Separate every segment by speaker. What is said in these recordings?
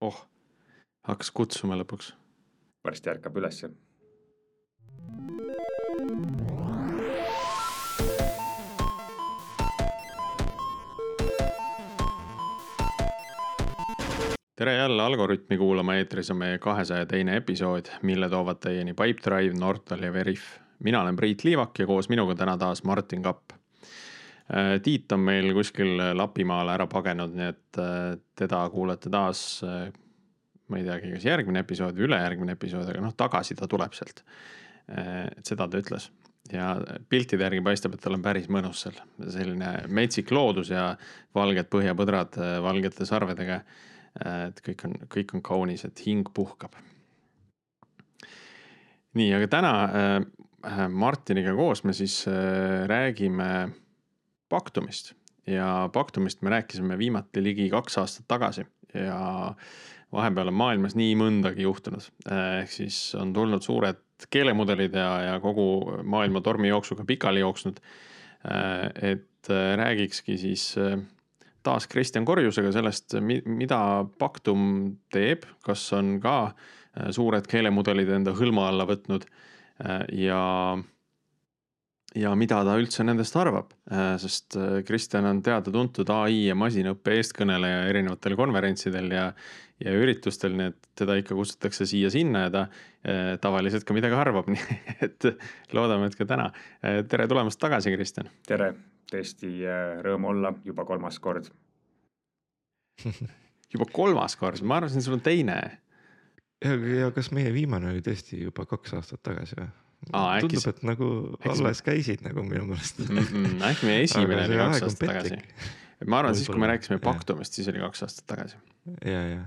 Speaker 1: oh, hakkas kutsuma lõpuks.
Speaker 2: varsti ärkab ülesse.
Speaker 1: tere jälle Algorütmi kuulama, eetris on meie kahesaja teine episood, mille toovad teieni Pipedrive, Nortal ja Veriff. mina olen Priit Liivak ja koos minuga täna taas Martin Kapp. Äh, Tiit on meil kuskil Lapimaale ära pagenud, nii et äh, teda kuulete taas, äh, ma ei teagi, kas järgmine episood või ülejärgmine episood, aga noh, tagasi ta tuleb sealt. et seda ta ütles ja piltide järgi paistab, et tal on päris mõnus seal, selline metsik loodus ja valged põhjapõdrad valgete sarvedega et kõik on, kõik on kaunis, et hing puhkab. nii, aga täna äh, Martiniga koos me siis äh, räägime Paktumist ja Paktumist me rääkisime viimati ligi kaks aastat tagasi ja vahepeal on maailmas nii mõndagi juhtunud. ehk siis on tulnud suured keelemudelid ja, ja kogu maailma tormijooksuga pikali jooksnud. et räägikski siis taas Kristjan Korjusega sellest, mida Paktum teeb, kas on ka suured keelemudelid enda hõlma alla võtnud ja, ja mida ta üldse nendest arvab, äh, sest Kristjan on teada-tuntud ai ja masinõppe eestkõneleja erinevatel konverentsidel ja, ja üritustel, nii et teda ikka kutsutakse siia-sinna ja ta tavaliselt ka midagi arvab, nii et loodame, et ka täna. tere tulemast tagasi, Kristjan.
Speaker 2: tere tõesti äh, rõõm olla juba kolmas kord
Speaker 1: juba kolmas kord, ma arvasin, sul on teine.
Speaker 3: ja, ja kas meie viimane oli tõesti juba kaks aastat tagasi või?
Speaker 1: Aa,
Speaker 3: tundub, et nagu alles käisid nagu minu meelest
Speaker 1: mm. -mm, äkki meie esimene oli kaks aastat tagasi. ma arvan, siis kui me rääkisime Paktumist, siis oli kaks aastat tagasi.
Speaker 3: ja, ja.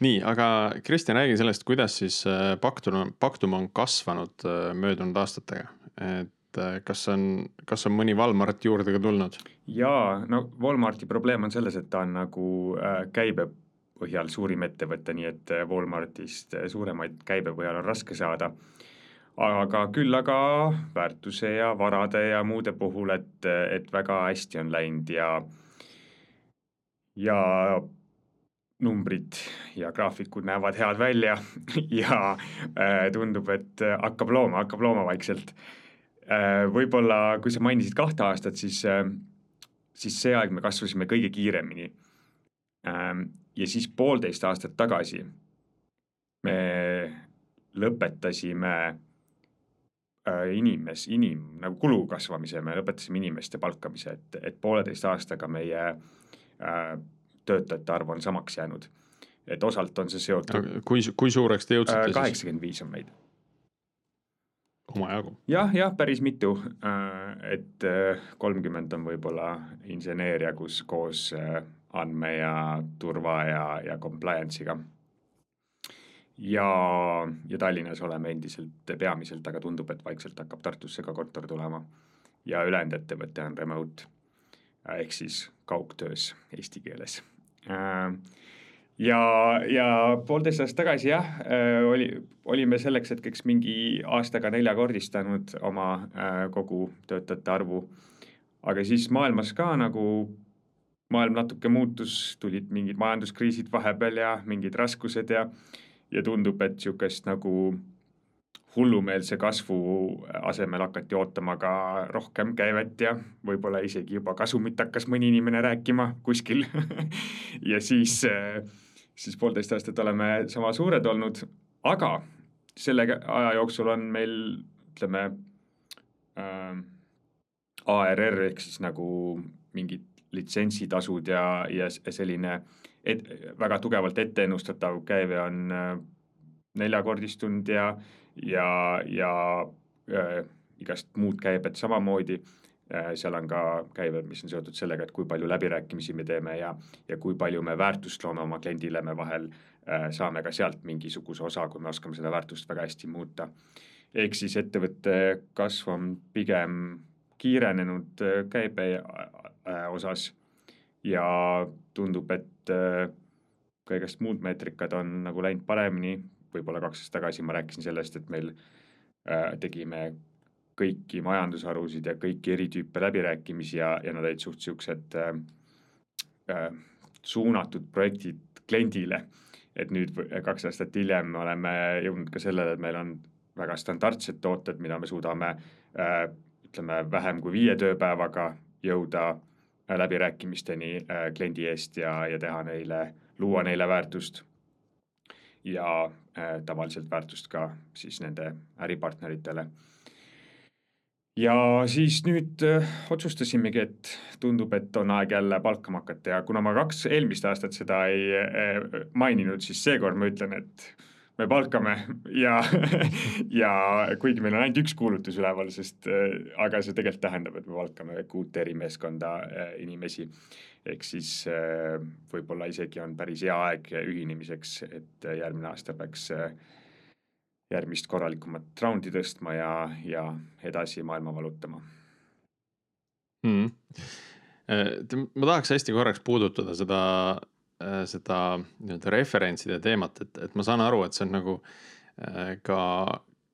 Speaker 1: nii, aga Kristjan, räägi sellest, kuidas siis äh, Paktum, Paktum on kasvanud äh, möödunud aastatega, et et äh, kas on, kas on mõni Walmart juurde ka tulnud?
Speaker 2: jaa, no Walmarti probleem on selles, et ta on nagu äh, käibe põhjal suurim ettevõte, nii et Walmartist suuremaid käibe põhjal on raske saada. Aga küll aga väärtuse ja varade ja muude puhul, et, et väga hästi on läinud ja ja numbrid ja graafikud näevad head välja ja äh, tundub, et hakkab looma, hakkab looma vaikselt Äh, võib-olla, kui sa mainisid kahte aastat, siis, äh, siis see aeg me kasvasime kõige kiiremini. Ähm, ja siis poolteist aastat tagasi me lõpetasime inimes-, inim-, nagu kulu kasvamise, me lõpetasime inimeste palkamise, et, et pooleteist aastaga meie äh, töötajate arv on samaks jäänud. et osalt on see seotud.
Speaker 1: kui, kui suureks te jõudsite
Speaker 2: siis? kaheksakümmend viis on meid
Speaker 1: omajagu.
Speaker 2: jah, jah, päris mitu, äh, et äh, kolmkümmend on võib-olla inseneeria, kus koos äh, andme ja turva ja, ja compliance'iga. Ja, ja Tallinnas oleme endiselt peamiselt, aga tundub, et vaikselt hakkab Tartusse ka kontor tulema. ja ülejäänud ettevõte on remote ehk siis kaugtöös eesti keeles ja, ja poolteist aastat tagasi jah, äh, oli, olime selleks hetkeks mingi aastaga neljakordistanud oma äh, kogu töötajate arvu. aga siis maailmas ka nagu maailm natuke muutus, tulid mingid majanduskriisid vahepeal ja mingid raskused ja, ja tundub, et sihukest nagu hullumeelse kasvu asemel hakati ootama ka rohkem käivet ja võib-olla isegi juba kasumit hakkas mõni inimene rääkima kuskil. Ja siis äh, siis poolteist aastat oleme sama suured olnud, aga selle aja jooksul on meil ütleme äh, ARR ehk siis nagu mingid litsentsitasud ja, ja selline et, väga tugevalt etteennustatav käive on äh, neljakordistunud ja, ja, ja äh, igast muud käibed samamoodi. Äh, seal on ka käive, mis on seotud sellega, et kui palju läbirääkimisi me teeme ja, ja kui palju me väärtust loome oma kliendile, me vahel. Äh, saame ka sealt mingisuguse osa, kui me oskame seda väärtust väga hästi muuta. ehk siis ettevõtte kasv on pigem kiirenenud äh, käibe osas ja tundub, et kõigest muud meetrikad on nagu läinud paremini, võib-olla kaks aastat tagasi ma rääkisin sellest, et meil tegime kõiki majandusharusid ja kõiki eri tüüpe läbirääkimisi ja, ja nad olid suht siuksed äh, äh, suunatud projektid kliendile. et nüüd kaks aastat hiljem oleme jõudnud ka sellele, et meil on väga standardsed tooted, mida me suudame äh, ütleme, vähem kui viie tööpäevaga jõuda äh, läbirääkimisteni äh, kliendi eest ja, ja teha neile, luua neile väärtust. ja äh, tavaliselt väärtust ka siis nende äripartneritele ja siis nüüd äh, otsustasimegi, et tundub, et on aeg jälle palkama hakata ja kuna ma kaks eelmist aastat seda ei äh, maininud, siis seekord ma ütlen, et me palkame ja ja kuigi meil on ainult üks kuulutus üleval, sest äh, aga see tegelikult tähendab, et me palkame kuut erimeeskonda inimesi. ehk siis võib-olla isegi on päris hea aeg ühinemiseks, et järgmine aasta peaks järgmist korralikumat raundi tõstma ja, ja edasi maailma valutama
Speaker 1: mm.. ma tahaks hästi korraks puudutada seda, äh, seda nii-öelda referentside teemat, et, et ma saan aru, et see on nagu äh, ka,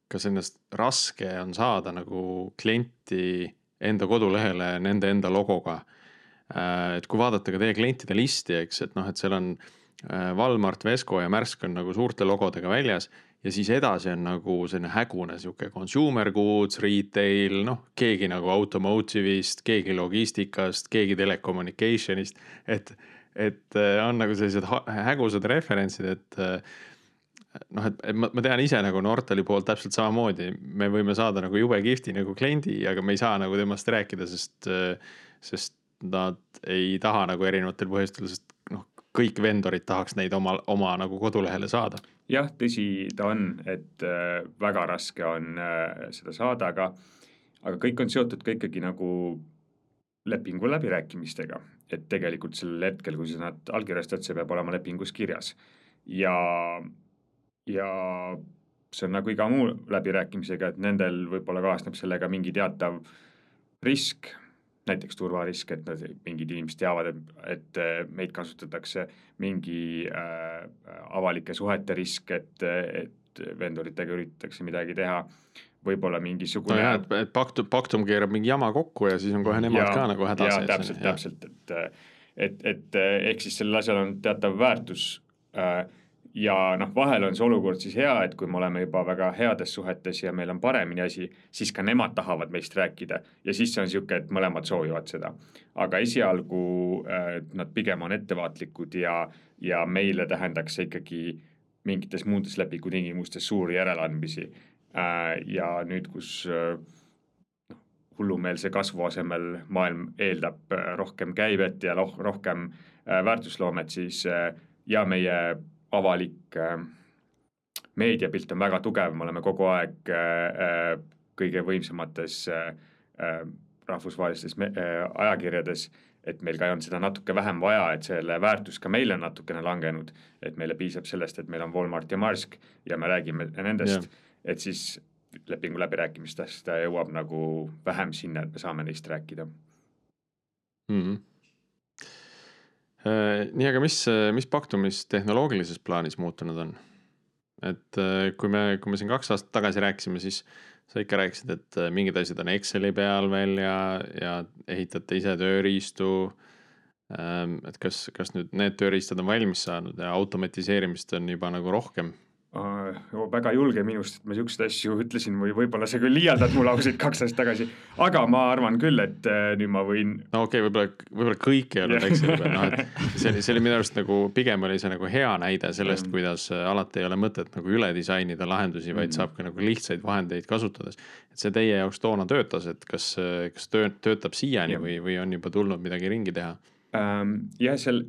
Speaker 1: ka sellest raske on saada nagu klienti enda kodulehele nende enda logoga. et kui vaadata ka teie klientide listi, eks, et noh, et seal on Walmart, Vesco ja Märsk on nagu suurte logodega väljas ja siis edasi on nagu selline hägune sihuke consumer goods, retail, noh, keegi nagu automotive'ist, keegi logistikast, keegi telecommunication'ist. et, et äh, on nagu sellised hägusad referentsid, et äh, noh, et, et ma, ma tean ise nagu Nortali poolt täpselt samamoodi, me võime saada nagu jube kihvti nagu kliendi, aga me ei saa nagu temast rääkida, sest, äh, sest nad ei taha nagu erinevatel põhjustel, sest noh, kõik vendorid tahaks neid oma, oma nagu kodulehele saada.
Speaker 2: Jah, tõsi ta on, et äh, väga raske on äh, seda saada, aga, aga kõik on seotud ka ikkagi nagu lepingu läbirääkimistega, et tegelikult sellel hetkel, kui sa nad allkirjastad, see peab olema lepingus kirjas. ja, ja see on nagu iga muu läbirääkimisega, et nendel võib-olla kaasneb sellega mingi teatav risk näiteks turvarisk, et nad, mingid inimesed teavad, et, et äh, meid kasutatakse, mingi äh, avalike suhete risk, et, et vendoritega üritatakse midagi teha, võib-olla mingisugune
Speaker 1: no. et, et Paktum, Paktum keerab mingi jama kokku ja siis on kohe nemad ja, ka nagu hädas.
Speaker 2: täpselt, täpselt, et, et, et ehk siis sellel asjal on teatav väärtus äh, ja noh, vahel on see olukord siis hea, et kui me oleme juba väga heades suhetes ja meil on paremini asi, siis ka nemad tahavad meist rääkida ja siis see on niisugune, et mõlemad soovivad seda. aga esialgu äh, nad pigem on ettevaatlikud ja, ja meile tähendaks see ikkagi mingites muudes lepingutingimustes suuri järeleandmisi äh,. Ja nüüd, kus äh, noh, hullumeelse kasvu asemel maailm eeldab äh, rohkem käivet ja rohkem äh, väärtusloomet, siis äh, ja meie avalik äh, meediapilt on väga tugev, me oleme kogu aeg äh, äh, kõige võimsamates rahvusvahelistes ajakirjades, et meil ka on seda natuke vähem vaja, et selle väärtus ka meile on natukene langenud, et meile piisab sellest, et meil on Walmart ja Marsk ja me räägime nendest yeah., et siis lepingu läbirääkimistest jõuab nagu vähem sinna, et me saame neist rääkida
Speaker 1: mm. -hmm nii, aga mis, mis Paktumis tehnoloogilises plaanis muutunud on? et äh, kui me, kui me siin kaks aastat tagasi rääkisime, siis sa ikka rääkisid, et äh, mingid asjad on Exceli peal veel ja, ja ehitate ise tööriistu. Ähm, et kas, kas nüüd need tööriistad on valmis saanud ja automatiseerimist on juba nagu rohkem
Speaker 2: väga julge minust, et ma siukseid asju ütlesin või võib-olla sa küll liialdad mu lauseid kaks aastat tagasi, aga ma arvan küll, et uh, nüüd ma võin.
Speaker 1: no okei okay,, võib-olla, võib-olla kõik ei olnud peal, noh et see oli, see oli minu arust nagu pigem oli see nagu hea näide sellest, kuidas uh, alati ei ole mõtet nagu üle disainida lahendusi, vaid mm. saab ka nagu lihtsaid vahendeid kasutades. et see teie jaoks toona töötas, et kas, kas töö, töötab siiani ja. või, või on juba tulnud midagi ringi teha
Speaker 2: um,? jah, seal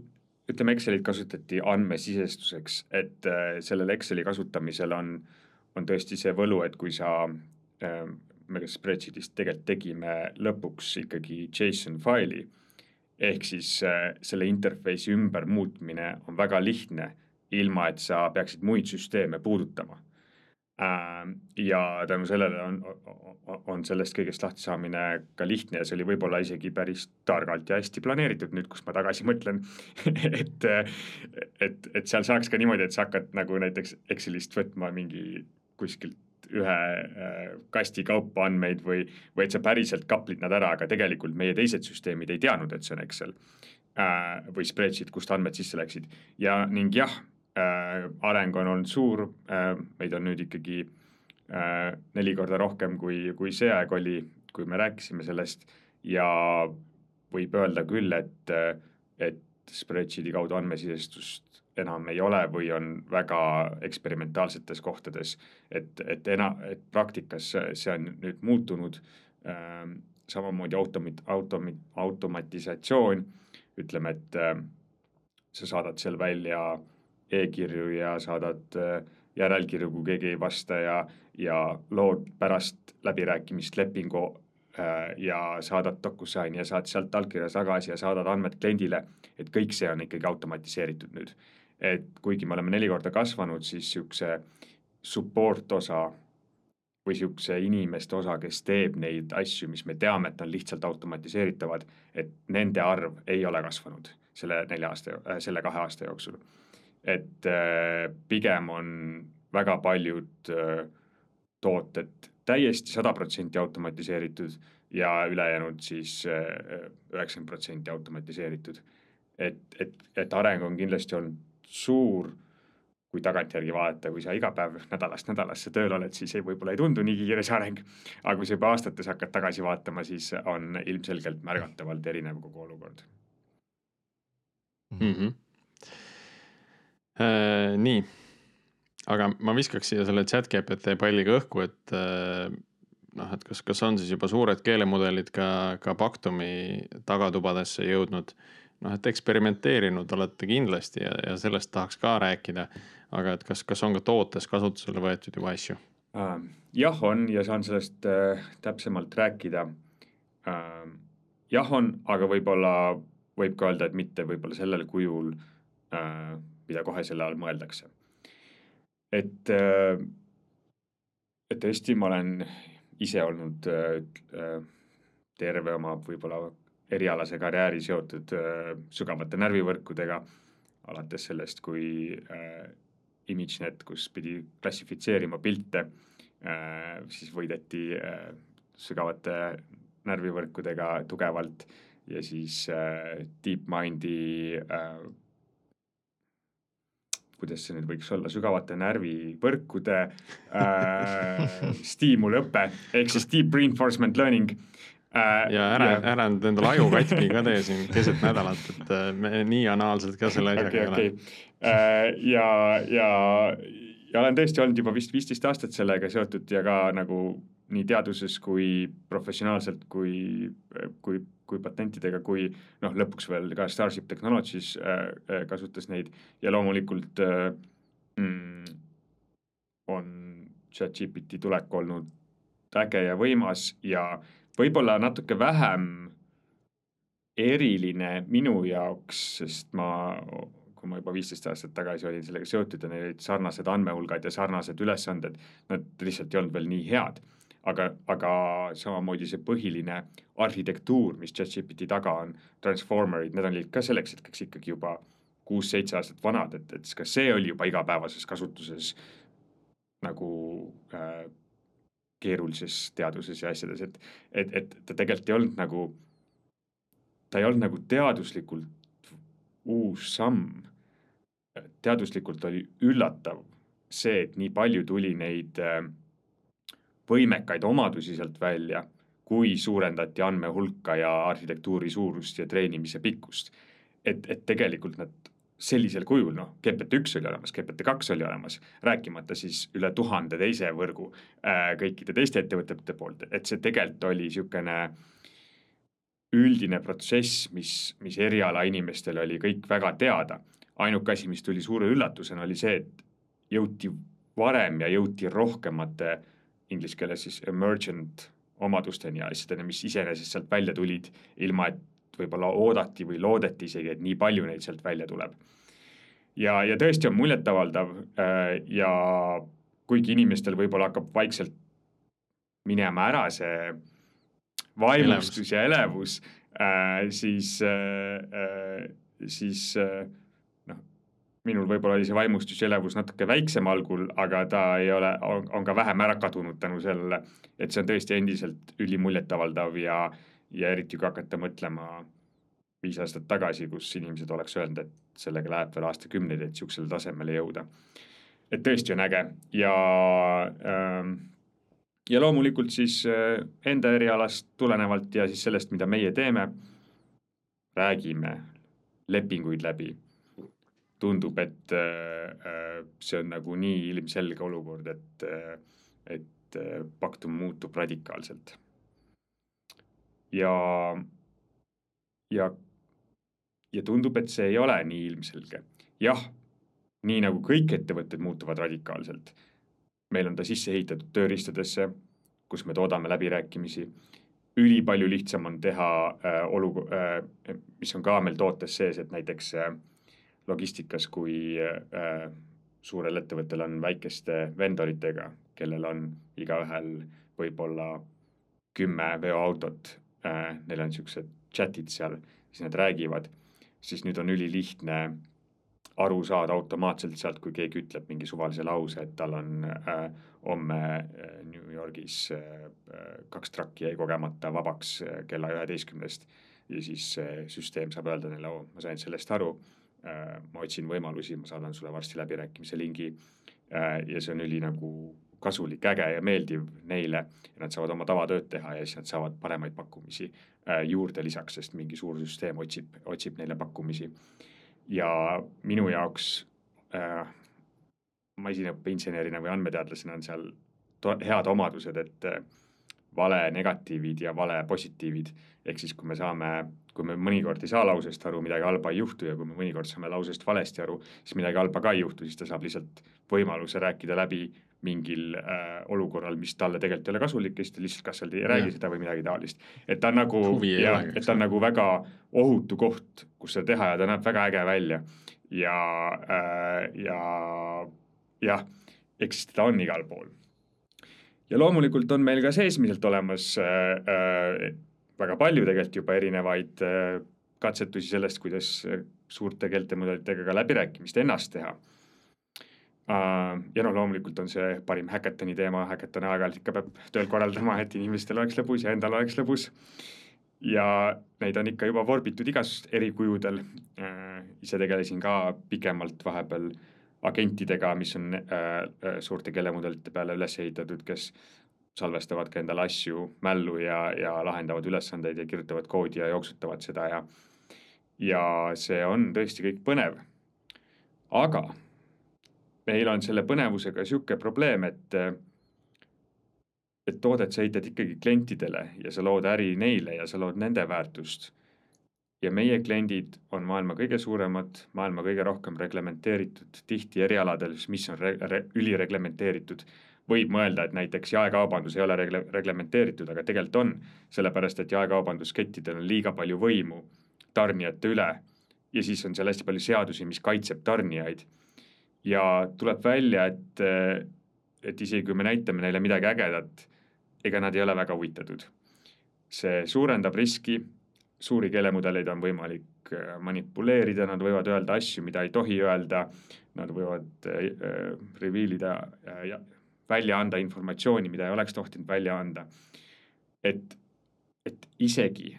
Speaker 2: ütleme, Excelit kasutati andmesisestuseks, et äh, sellel Exceli kasutamisel on, on tõesti see võlu, et kui sa äh,, me spreadsheet'is tegelikult tegime lõpuks ikkagi JSON faili, ehk siis äh, selle interface'i ümbermuutmine on väga lihtne, ilma et sa peaksid muid süsteeme puudutama. Ja tänu sellele on, on sellest kõigest lahtisaamine ka lihtne ja see oli võib-olla isegi päris targalt ja hästi planeeritud nüüd, kus ma tagasi mõtlen et, et, et seal saaks ka niimoodi, et sa hakkad nagu näiteks Excelist võtma mingi kuskilt ühe äh, kasti kaupa andmeid või, või et sa päriselt kaplid nad ära, aga tegelikult meie teised süsteemid ei teadnud, et see on Excel. äh, või spreadsheet, kust andmed sisse läksid ja ning jah äh,, areng on olnud suur äh,, meid on nüüd ikkagi äh, neli korda rohkem, kui, kui see aeg oli, kui me rääkisime sellest. Ja võib öelda küll, et, et spreadsheet'i kaudu andmesisestust enam ei ole või on väga eksperimentaalsetes kohtades, et, et ena-, et praktikas see on nüüd muutunud ähm,, samamoodi automit-, automi-, automatisatsioon, ütleme, et äh, sa saadad seal välja e-kirju ja saadad äh, järelkirju, kui keegi ei vasta ja, ja lood pärast läbirääkimist lepingu äh, ja saadad DocuSigni ja saad sealt allkirja tagasi ja saadad andmed kliendile, et kõik see on ikkagi automatiseeritud nüüd et kuigi me oleme neli korda kasvanud, siis niisuguse support osa või niisuguse inimeste osa, kes teeb neid asju, mis me teame, et on lihtsalt automatiseeritavad, et nende arv ei ole kasvanud selle nelja aasta, äh, selle kahe aasta jooksul. Et äh, pigem on väga paljud äh, tooted täiesti sada protsenti automatiseeritud ja ülejäänud siis üheksakümmend protsenti automatiseeritud. et, et, et areng on kindlasti olnud suur, kui tagantjärgi vaadata, kui sa iga päev nädalast nädalasse tööl oled, siis ei, võib-olla ei tundu nii kiire see areng. aga kui sa juba aastates hakkad tagasi vaatama, siis on ilmselgelt märgatavalt erinev kogu olukord
Speaker 1: mm. -hmm. Äh, nii, aga ma viskaks siia selle chat GPT palliga õhku, et äh, noh, et kas, kas on siis juba suured keelemudelid ka, ka Pactumi tagatubadesse jõudnud noh, et eksperimenteerinud olete kindlasti ja, ja sellest tahaks ka rääkida. aga et kas, kas on ka tootes kasutusele võetud juba asju
Speaker 2: äh,? jah, on ja saan sellest äh, täpsemalt rääkida äh,. jah, on, aga võib-olla võib ka öelda, et mitte võib-olla sellel kujul mida kohe selle all mõeldakse. et et tõesti, ma olen ise olnud terve oma võib-olla erialase karjääri seotud sügavate närvivõrkudega, alates sellest, kui ImageNet, kus pidi klassifitseerima pilte siis võideti sügavate närvivõrkudega tugevalt ja siis DeepMindi kuidas see nüüd võiks olla, sügavate närvivõrkude äh, stiimulõpe ehk siis deep reinforcement learning
Speaker 1: äh,. ja ära, ära nüüd endale aju katki ka tee siin keset nädalat, et äh, me nii anaalsed ka selle asjaga
Speaker 2: okay, ei okay. ole. Äh, ja, ja, ja olen tõesti olnud juba vist viisteist aastat sellega seotud ja ka nagu nii teaduses kui professionaalselt kui, kui, kui patentidega, kui noh, lõpuks veel ka Starship Technologies äh, äh kasutas neid ja loomulikult äh, mm, on chat-GPT tulek olnud äge ja võimas ja võib-olla natuke vähem eriline minu jaoks, sest ma, kui ma juba viisteist aastat tagasi olin sellega seotud ja neil olid sarnased andmehulgad ja sarnased ülesanded, nad lihtsalt ei olnud veel nii head. Aga, aga samamoodi see põhiline arhitektuur, mis ChatGPT taga on, transformer'id, need olid ka selleks hetkeks ikkagi juba kuus-seitse aastat vanad, et, et ka see oli juba igapäevases kasutuses nagu äh, keerulises teaduses ja asjades, et, et, et ta tegelikult ei olnud nagu, ta ei olnud nagu teaduslikult uus samm. teaduslikult oli üllatav see, et nii palju tuli neid äh, võimekaid omadusi sealt välja, kui suurendati andmehulka ja arhitektuuri suurust ja treenimise pikkust. et, et tegelikult nad sellisel kujul, noh, GPT üks oli olemas, GPT kaks oli olemas, rääkimata siis üle tuhande teise võrgu äh, kõikide teiste ettevõtete poolt, et see tegelikult oli niisugune üldine protsess, mis, mis eriala inimestel oli kõik väga teada. ainuke asi, mis tuli suure üllatusena, oli see, et jõuti varem ja jõuti rohkemate inglise keeles siis emergent omadusteni ja asjadeni, mis iseenesest sealt välja tulid, ilma et võib-olla oodati või loodeti isegi, et nii palju neid sealt välja tuleb. ja, ja tõesti on muljetavaldav äh, ja kuigi inimestel võib-olla hakkab vaikselt minema ära see vaimustus ja elevus, äh, siis, äh, siis minul võib-olla oli see vaimustus ja elevus natuke väiksem algul, aga ta ei ole, on ka vähem ära kadunud tänu sellele, et see on tõesti endiselt ülimuljetavaldav ja ja eriti kui hakata mõtlema viis aastat tagasi, kus inimesed oleks öelnud, et sellega läheb veel aastakümneid, et sihukesele tasemele jõuda. et tõesti on äge ja ähm, ja loomulikult siis äh, enda erialast tulenevalt ja siis sellest, mida meie teeme, räägime lepinguid läbi. Tundub, et äh, see on nagu nii ilmselge olukord, et, et paktum muutub radikaalselt. ja, ja ja tundub, et see ei ole nii ilmselge. jah, nii nagu kõik ettevõtted muutuvad radikaalselt, meil on ta sisse ehitatud tööriistadesse, kus me toodame läbirääkimisi, ülipalju lihtsam on teha äh, olu- äh,, mis on ka meil tootes sees, et näiteks äh, logistikas, kui äh, suurel ettevõttel on väikeste vendoritega, kellel on igaühel võib-olla kümme veoautot äh,, neil on niisugused chat'id seal, siis nad räägivad siis nüüd on ülilihtne aru saada automaatselt sealt, kui keegi ütleb mingi suvalise lause, et tal on äh, homme äh, New Yorgis äh, kaks trakki jäi kogemata vabaks äh, kella üheteistkümnest. ja siis see süsteem saab öelda neile, oo, ma sain sellest aru äh,, ma otsin võimalusi, ma saadan sulle varsti läbirääkimise lingi äh,. ja see on üli nagu kasulik, äge ja meeldiv neile nad saavad oma tavatööd teha ja siis nad saavad paremaid pakkumisi äh, juurde lisaks, sest mingi suur süsteem otsib, otsib neile pakkumisi. ja minu jaoks äh, masinaõppeinsenerina või andmeteadlasena on seal head omadused, et äh, vale negatiivid ja vale positiivid. ehk siis, kui me saame, kui me mõnikord ei saa lausest aru, midagi halba ei juhtu ja kui me mõnikord saame lausest valesti aru, siis midagi halba ka ei juhtu, siis ta saab lihtsalt võimaluse rääkida läbi mingil äh, olukorral, mis talle tegelikult ei ole kasulik ja siis ta lihtsalt kas seal ei räägi ja. seda või midagi taolist. et ta on nagu, jah, et ta on nagu väga ohutu koht, kus seda teha ja ta näeb väga äge välja. ja äh,, ja jah, eks teda on igal pool. Ja loomulikult on meil ka seesmiselt olemas äh, äh, väga palju tegelikult juba erinevaid äh, katsetusi sellest, kuidas suurte keeltemudelitega ka läbirääkimist ennast teha Äh, ja noh, loomulikult on see parim häkatoni teema, häkatoni aeg-ajalt ikka peab tööl korraldama, et inimestel oleks lõbus ja endal oleks lõbus. ja neid on ikka juba vorbitud igasugust eri kujudel. Äh, ise tegelesin ka pikemalt vahepeal agentidega, mis on äh, suurte keelemudelite peale üles ehitatud, kes salvestavad ka endale asju mällu ja, ja lahendavad ülesandeid ja kirjutavad koodi ja jooksutavad seda ja ja see on tõesti kõik põnev. aga meil on selle põnevusega sihuke probleem, et et toodet sa ehitad ikkagi klientidele ja sa lood äri neile ja sa lood nende väärtust. Ja meie kliendid on maailma kõige suuremad, maailma kõige rohkem reglementeeritud, tihti erialadel, mis on re re ülireglementeeritud. võib mõelda, et näiteks jaekaubandus ei ole regle reglementeeritud, aga tegelikult on, sellepärast et jaekaubanduskettidel on liiga palju võimu tarnijate üle ja siis on seal hästi palju seadusi, mis kaitseb tarnijaid ja tuleb välja, et, et isegi kui me näitame neile midagi ägedat, ega nad ei ole väga huvitatud. see suurendab riski, suuri keelemudeleid on võimalik äh, manipuleerida, nad võivad öelda asju, mida ei tohi öelda, nad võivad äh, reveal ida äh, ja välja anda informatsiooni, mida ei oleks tohtinud välja anda. et, et isegi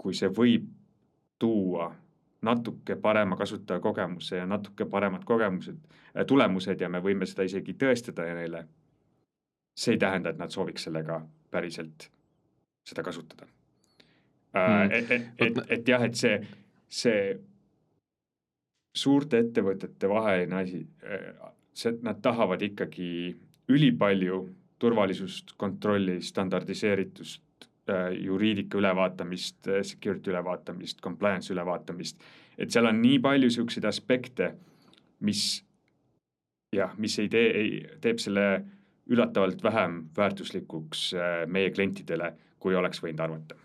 Speaker 2: kui see võib tuua natuke parema kasutajakogemuse ja natuke paremad kogemused, äh, tulemused ja me võime seda isegi tõestada neile. see ei tähenda, et nad sooviks sellega päriselt seda kasutada mm.. et, et, et, et jah, et see, see suurte ettevõtete vaheline asi, äh, see, nad tahavad ikkagi ülipalju turvalisust, kontrolli, standardiseeritust, Äh, juriidika ülevaatamist, äh, security ülevaatamist, compliance ülevaatamist. et seal on nii palju siukseid aspekte, mis jah, mis ei tee, ei, teeb selle üllatavalt vähem väärtuslikuks äh, meie klientidele, kui oleks võinud arvata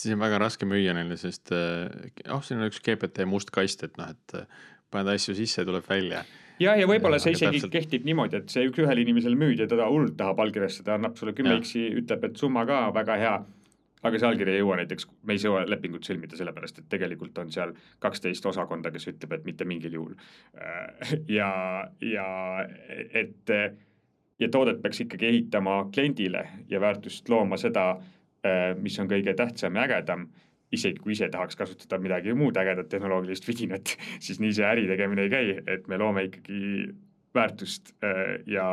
Speaker 1: siis on väga raske müüa neile, sest oh, siin on üks GPT must kast, et noh, et paned asju sisse, tuleb välja
Speaker 2: ja, ja võib-olla see isegi täpselt... kehtib niimoodi, et see üks ühele inimesele müüd ja teda hullult tahab allkirjastada, annab sulle kümme X-i, ütleb, et summa ka väga hea. aga see allkiri ei jõua näiteks, me ei jõua lepingut sõlmida, sellepärast et tegelikult on seal kaksteist osakonda, kes ütleb, et mitte mingil juhul. Äh, ja, ja et ja toodet peaks ikkagi ehitama kliendile ja väärtust looma seda, äh, mis on kõige tähtsam ja ägedam isegi kui ise tahaks kasutada midagi muud ägedat tehnoloogilist vidinat, siis nii see äri tegemine ei käi, et me loome ikkagi väärtust äh, ja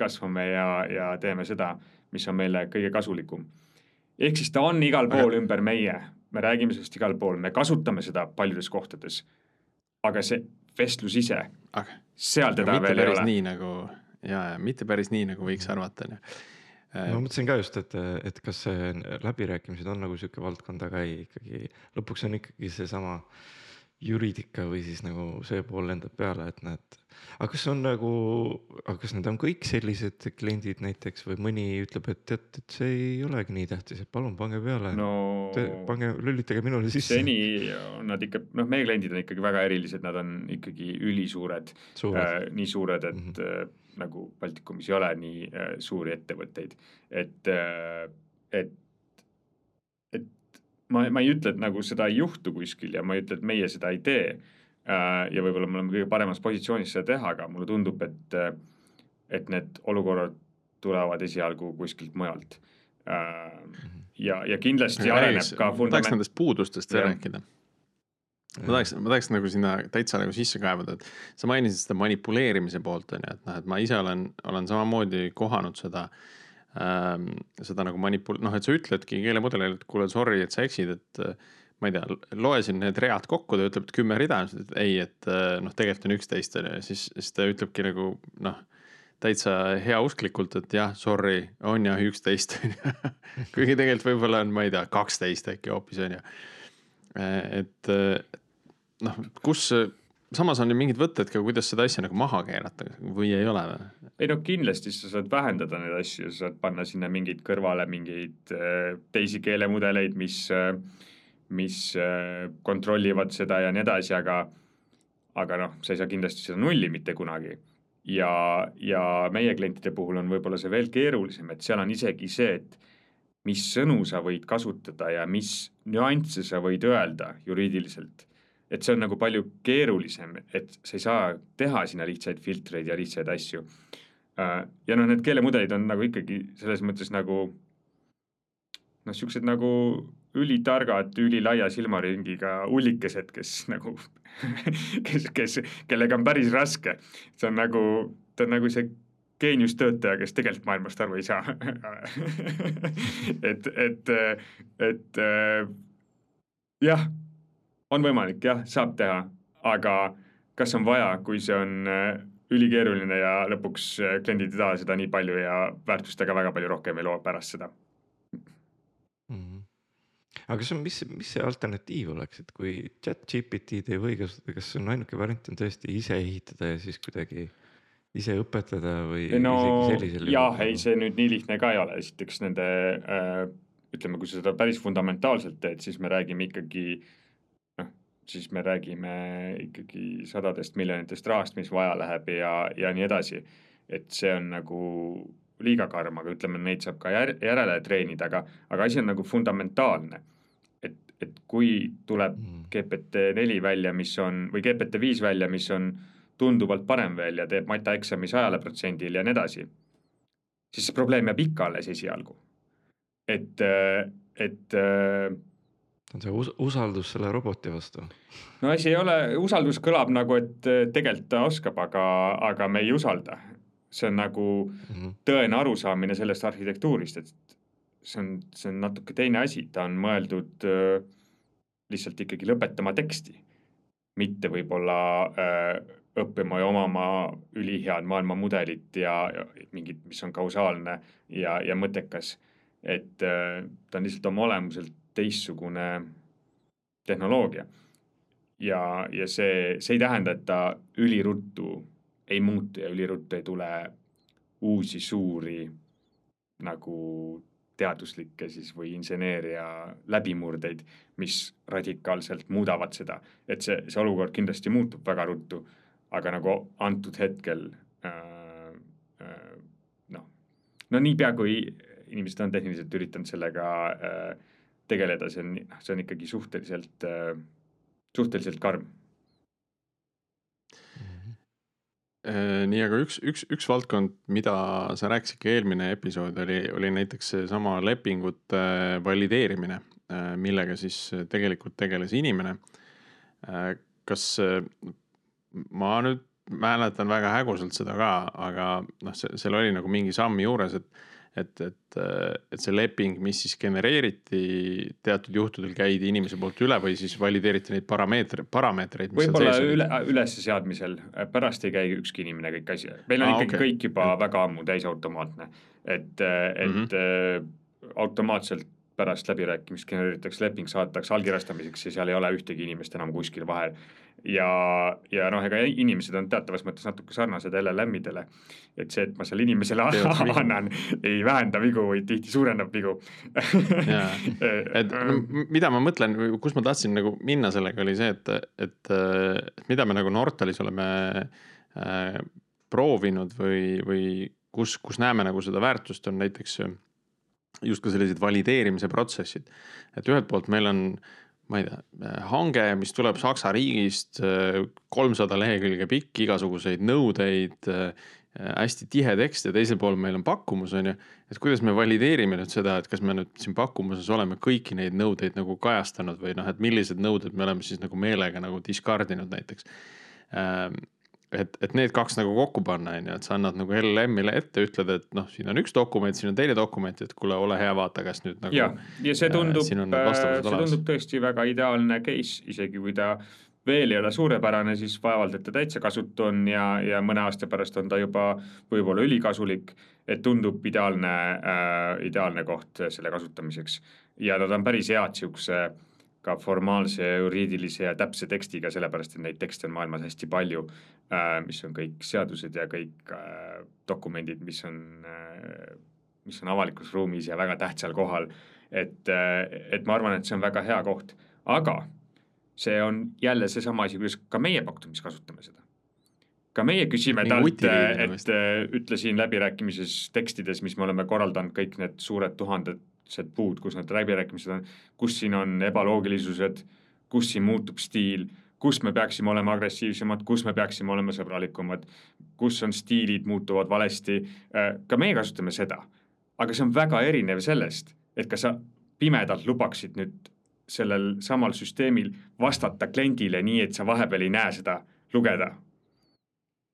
Speaker 2: kasvame ja, ja teeme seda, mis on meile kõige kasulikum. ehk siis ta on igal pool aga... ümber meie, me räägime sellest igal pool, me kasutame seda paljudes kohtades. aga see vestlus ise, seal teda veel ei ole.
Speaker 1: nii nagu ja, ja mitte päris nii, nagu võiks arvata, on ju
Speaker 3: ma mõtlesin ka just, et, et kas see läbirääkimised on nagu sihuke valdkond, aga ei ikkagi lõpuks on ikkagi seesama juriidika või siis nagu see pool lendab peale, et näed. Aga kas on nagu, aga kas need on kõik sellised kliendid näiteks või mõni ütleb, et tead, et see ei olegi nii tähtis, et palun pange peale
Speaker 2: no,.
Speaker 3: pange, lülitage minule sisse.
Speaker 2: seni on nad ikka, noh, meie kliendid on ikkagi väga erilised, nad on ikkagi ülisuured, äh, nii suured, et mm -hmm. nagu Baltikumis ei ole nii äh, suuri ettevõtteid, et äh,, et ma, ma ei ütle, et nagu seda ei juhtu kuskil ja ma ei ütle, et meie seda ei tee. Äh, ja võib-olla me oleme kõige paremas positsioonis seda teha, aga mulle tundub, et, äh, et need olukorrad tulevad esialgu kuskilt mujalt. Äh, ja, ja kindlasti ja areneb ka
Speaker 1: fundament. tahaks nendest puudustest veel rääkida ma tahaks, ma tahaks nagu sinna täitsa nagu sisse kaevada, et sa mainisid seda manipuleerimise poolt on ju, et noh, et ma ise olen, olen samamoodi kohanud seda äh, ähm, seda nagu manipul-, noh, et sa ütledki keelemudelile, et kuule, sorry, et sa eksid, et ma ei tea, loe siin need read kokku, ta ütleb, et kümme rida, et ei, et äh, noh, tegelikult on üksteist on ju, siis, siis ta ütlebki nagu noh, täitsa heausklikult, et jah, sorry, on jah üksteist on ju. kuigi tegelikult võib-olla on, ma ei tea, kaksteist äkki hoopis on ju. Äh, et noh, kus samas on ju mingid võtted ka, kuidas seda asja nagu maha keerata või ei ole või?
Speaker 2: ei no kindlasti sa saad vähendada neid asju, sa saad panna sinna mingeid kõrvale mingeid teisi keelemudeleid, mis äh,, mis äh, kontrollivad seda ja nii edasi, aga aga noh, sa ei saa kindlasti seda nulli mitte kunagi. ja, ja meie klientide puhul on võib-olla see veel keerulisem, et seal on isegi see, et mis sõnu sa võid kasutada ja mis nüansse sa võid öelda juriidiliselt et see on nagu palju keerulisem, et sa ei saa teha sinna lihtsaid filtreid ja lihtsaid asju. Äh, ja noh, need keelemudelid on nagu ikkagi selles mõttes nagu noh, siuksed nagu ülitargad, ülilaia silmaringiga ullikesed, kes nagu kes, kes, kellega on päris raske. see on nagu, ta on nagu see geeniustöötaja, kes tegelikult maailmast aru ei saa et, et, et jah on võimalik jah, saab teha, aga kas on vaja, kui see on äh, ülikeeruline ja lõpuks äh, kliendid ei taha seda nii palju ja väärtustega väga palju rohkem ei loo pärast seda
Speaker 3: mm. -hmm. Aga kas on, mis, mis see alternatiiv oleks, et kui chat GPT-d ei või kasutada, kas on ainuke variant on tõesti ise ehitada ja siis kuidagi ise õpetada või
Speaker 2: no, jah, ei, see nüüd nii lihtne ka ei ole, esiteks nende äh, ütleme, kui sa seda päris fundamentaalselt teed, siis me räägime ikkagi äh, siis me räägime ikkagi sadadest miljonitest rahast, mis vaja läheb ja, ja nii edasi. et see on nagu liiga karm, aga ütleme, neid saab ka jär, järele treenida, aga, aga asi on nagu fundamentaalne. et, et kui tuleb mm. GPT neli välja, mis on, või GPT viis välja, mis on tunduvalt parem veel ja teeb mataeksami sajale protsendile ja nii edasi, siis see probleem jääb ikka alles esialgu. et, et
Speaker 3: on see us usaldus selle roboti vastu?
Speaker 2: no asi ei ole, usaldus kõlab nagu, et tegelikult ta oskab, aga, aga me ei usalda. See on nagu mm -hmm. tõene arusaamine sellest arhitektuurist, et see on, see on natuke teine asi, ta on mõeldud äh, lihtsalt ikkagi lõpetama teksti, mitte võib-olla äh, õppima ja omama ülihead maailmamudelit ja, ja mingit, mis on kausaalne ja, ja mõttekas. et äh, ta on lihtsalt oma olemuselt teistsugune tehnoloogia. ja, ja see, see ei tähenda, et ta üliruttu ei muutu ja üliruttu ei tule uusi suuri nagu teaduslikke siis või inseneeria läbimurdeid, mis radikaalselt muudavad seda, et see, see olukord kindlasti muutub väga ruttu, aga nagu antud hetkel äh, äh, noh, no niipea kui inimesed on tehniliselt üritanud sellega äh, tegeleda, see on, noh, see on ikkagi suhteliselt, äh, suhteliselt karm
Speaker 1: äh, nii, aga üks, üks, üks valdkond, mida sa rääkisid ka eelmine episood oli, oli näiteks seesama lepingute valideerimine. millega siis tegelikult tegeles inimene. kas, ma nüüd mäletan väga häguselt seda ka, aga noh, seal oli nagu mingi samm juures, et et, et, et see leping, mis siis genereeriti, teatud juhtudel käidi inimese poolt üle või siis valideeriti neid parameetreid, parameetreid.
Speaker 2: võib-olla üle, ülesseadmisel, pärast ei käi ükski inimene kõiki asju, meil on Aa, ikkagi okay. kõik juba mm. väga ammu täisautomaatne. et, et mm -hmm. automaatselt pärast läbirääkimist genereeritakse leping, saadetakse allkirjastamiseks ja seal ei ole ühtegi inimest enam kuskil vahel ja, ja noh, ega inimesed on teatavas mõttes natuke sarnased LLM-idele. et see, et ma seal inimesele annan, ei vähenda vigu, vaid tihti suurendab vigu
Speaker 1: et no, mida ma mõtlen, kus ma tahtsin nagu minna sellega, oli see, et, et, et mida me nagu Nortalis oleme äh, proovinud või, või kus, kus näeme nagu seda väärtust, on näiteks just ka sellised valideerimise protsessid. et ühelt poolt meil on äh, ma ei tea, hange, mis tuleb Saksa riigist, kolmsada lehekülge pikk, igasuguseid nõudeid, hästi tihe tekst ja teisel pool meil on pakkumus, on ju. et kuidas me valideerime nüüd seda, et kas me nüüd siin pakkumuses oleme kõiki neid nõudeid nagu kajastanud või noh, et millised nõuded me oleme siis nagu meelega nagu discard inud näiteks et, et need kaks nagu kokku panna, on ju, et sa annad nagu LLM-ile ette, ütled, et noh, siin on üks dokument, siin on teine dokument, et kuule, ole hea, vaata, kas nüüd nagu.
Speaker 2: ja, ja see tundub äh,, see tundub tõesti väga ideaalne case, isegi kui ta veel ei ole suurepärane, siis vaevalt, et ta täitsa kasutu on ja, ja mõne aasta pärast on ta juba võib-olla ülikasulik. et tundub ideaalne äh,, ideaalne koht selle kasutamiseks ja nad on päris head siukse äh, ka formaalse, juriidilise ja täpse tekstiga, sellepärast et neid tekste on maailmas hästi palju äh,, mis on kõik seadused ja kõik äh, dokumendid, mis on äh,, mis on avalikus ruumis ja väga tähtsal kohal. et et ma arvan, et see on väga hea koht, aga see on jälle seesama asi, kuidas ka meie pakkumis kasutame seda. Ka meie küsime talt, et ütle siin läbirääkimises tekstides, mis me oleme korraldanud, kõik need suured tuhanded see puud, kus need läbirääkimised on, kus siin on ebaloogilisused, kus siin muutub stiil, kus me peaksime olema agressiivsemad, kus me peaksime olema sõbralikumad, kus on stiilid muutuvad valesti. Äh, ka meie kasutame seda, aga see on väga erinev sellest, et kas sa pimedalt lubaksid nüüd sellel samal süsteemil vastata kliendile nii, et sa vahepeal ei näe seda lugeda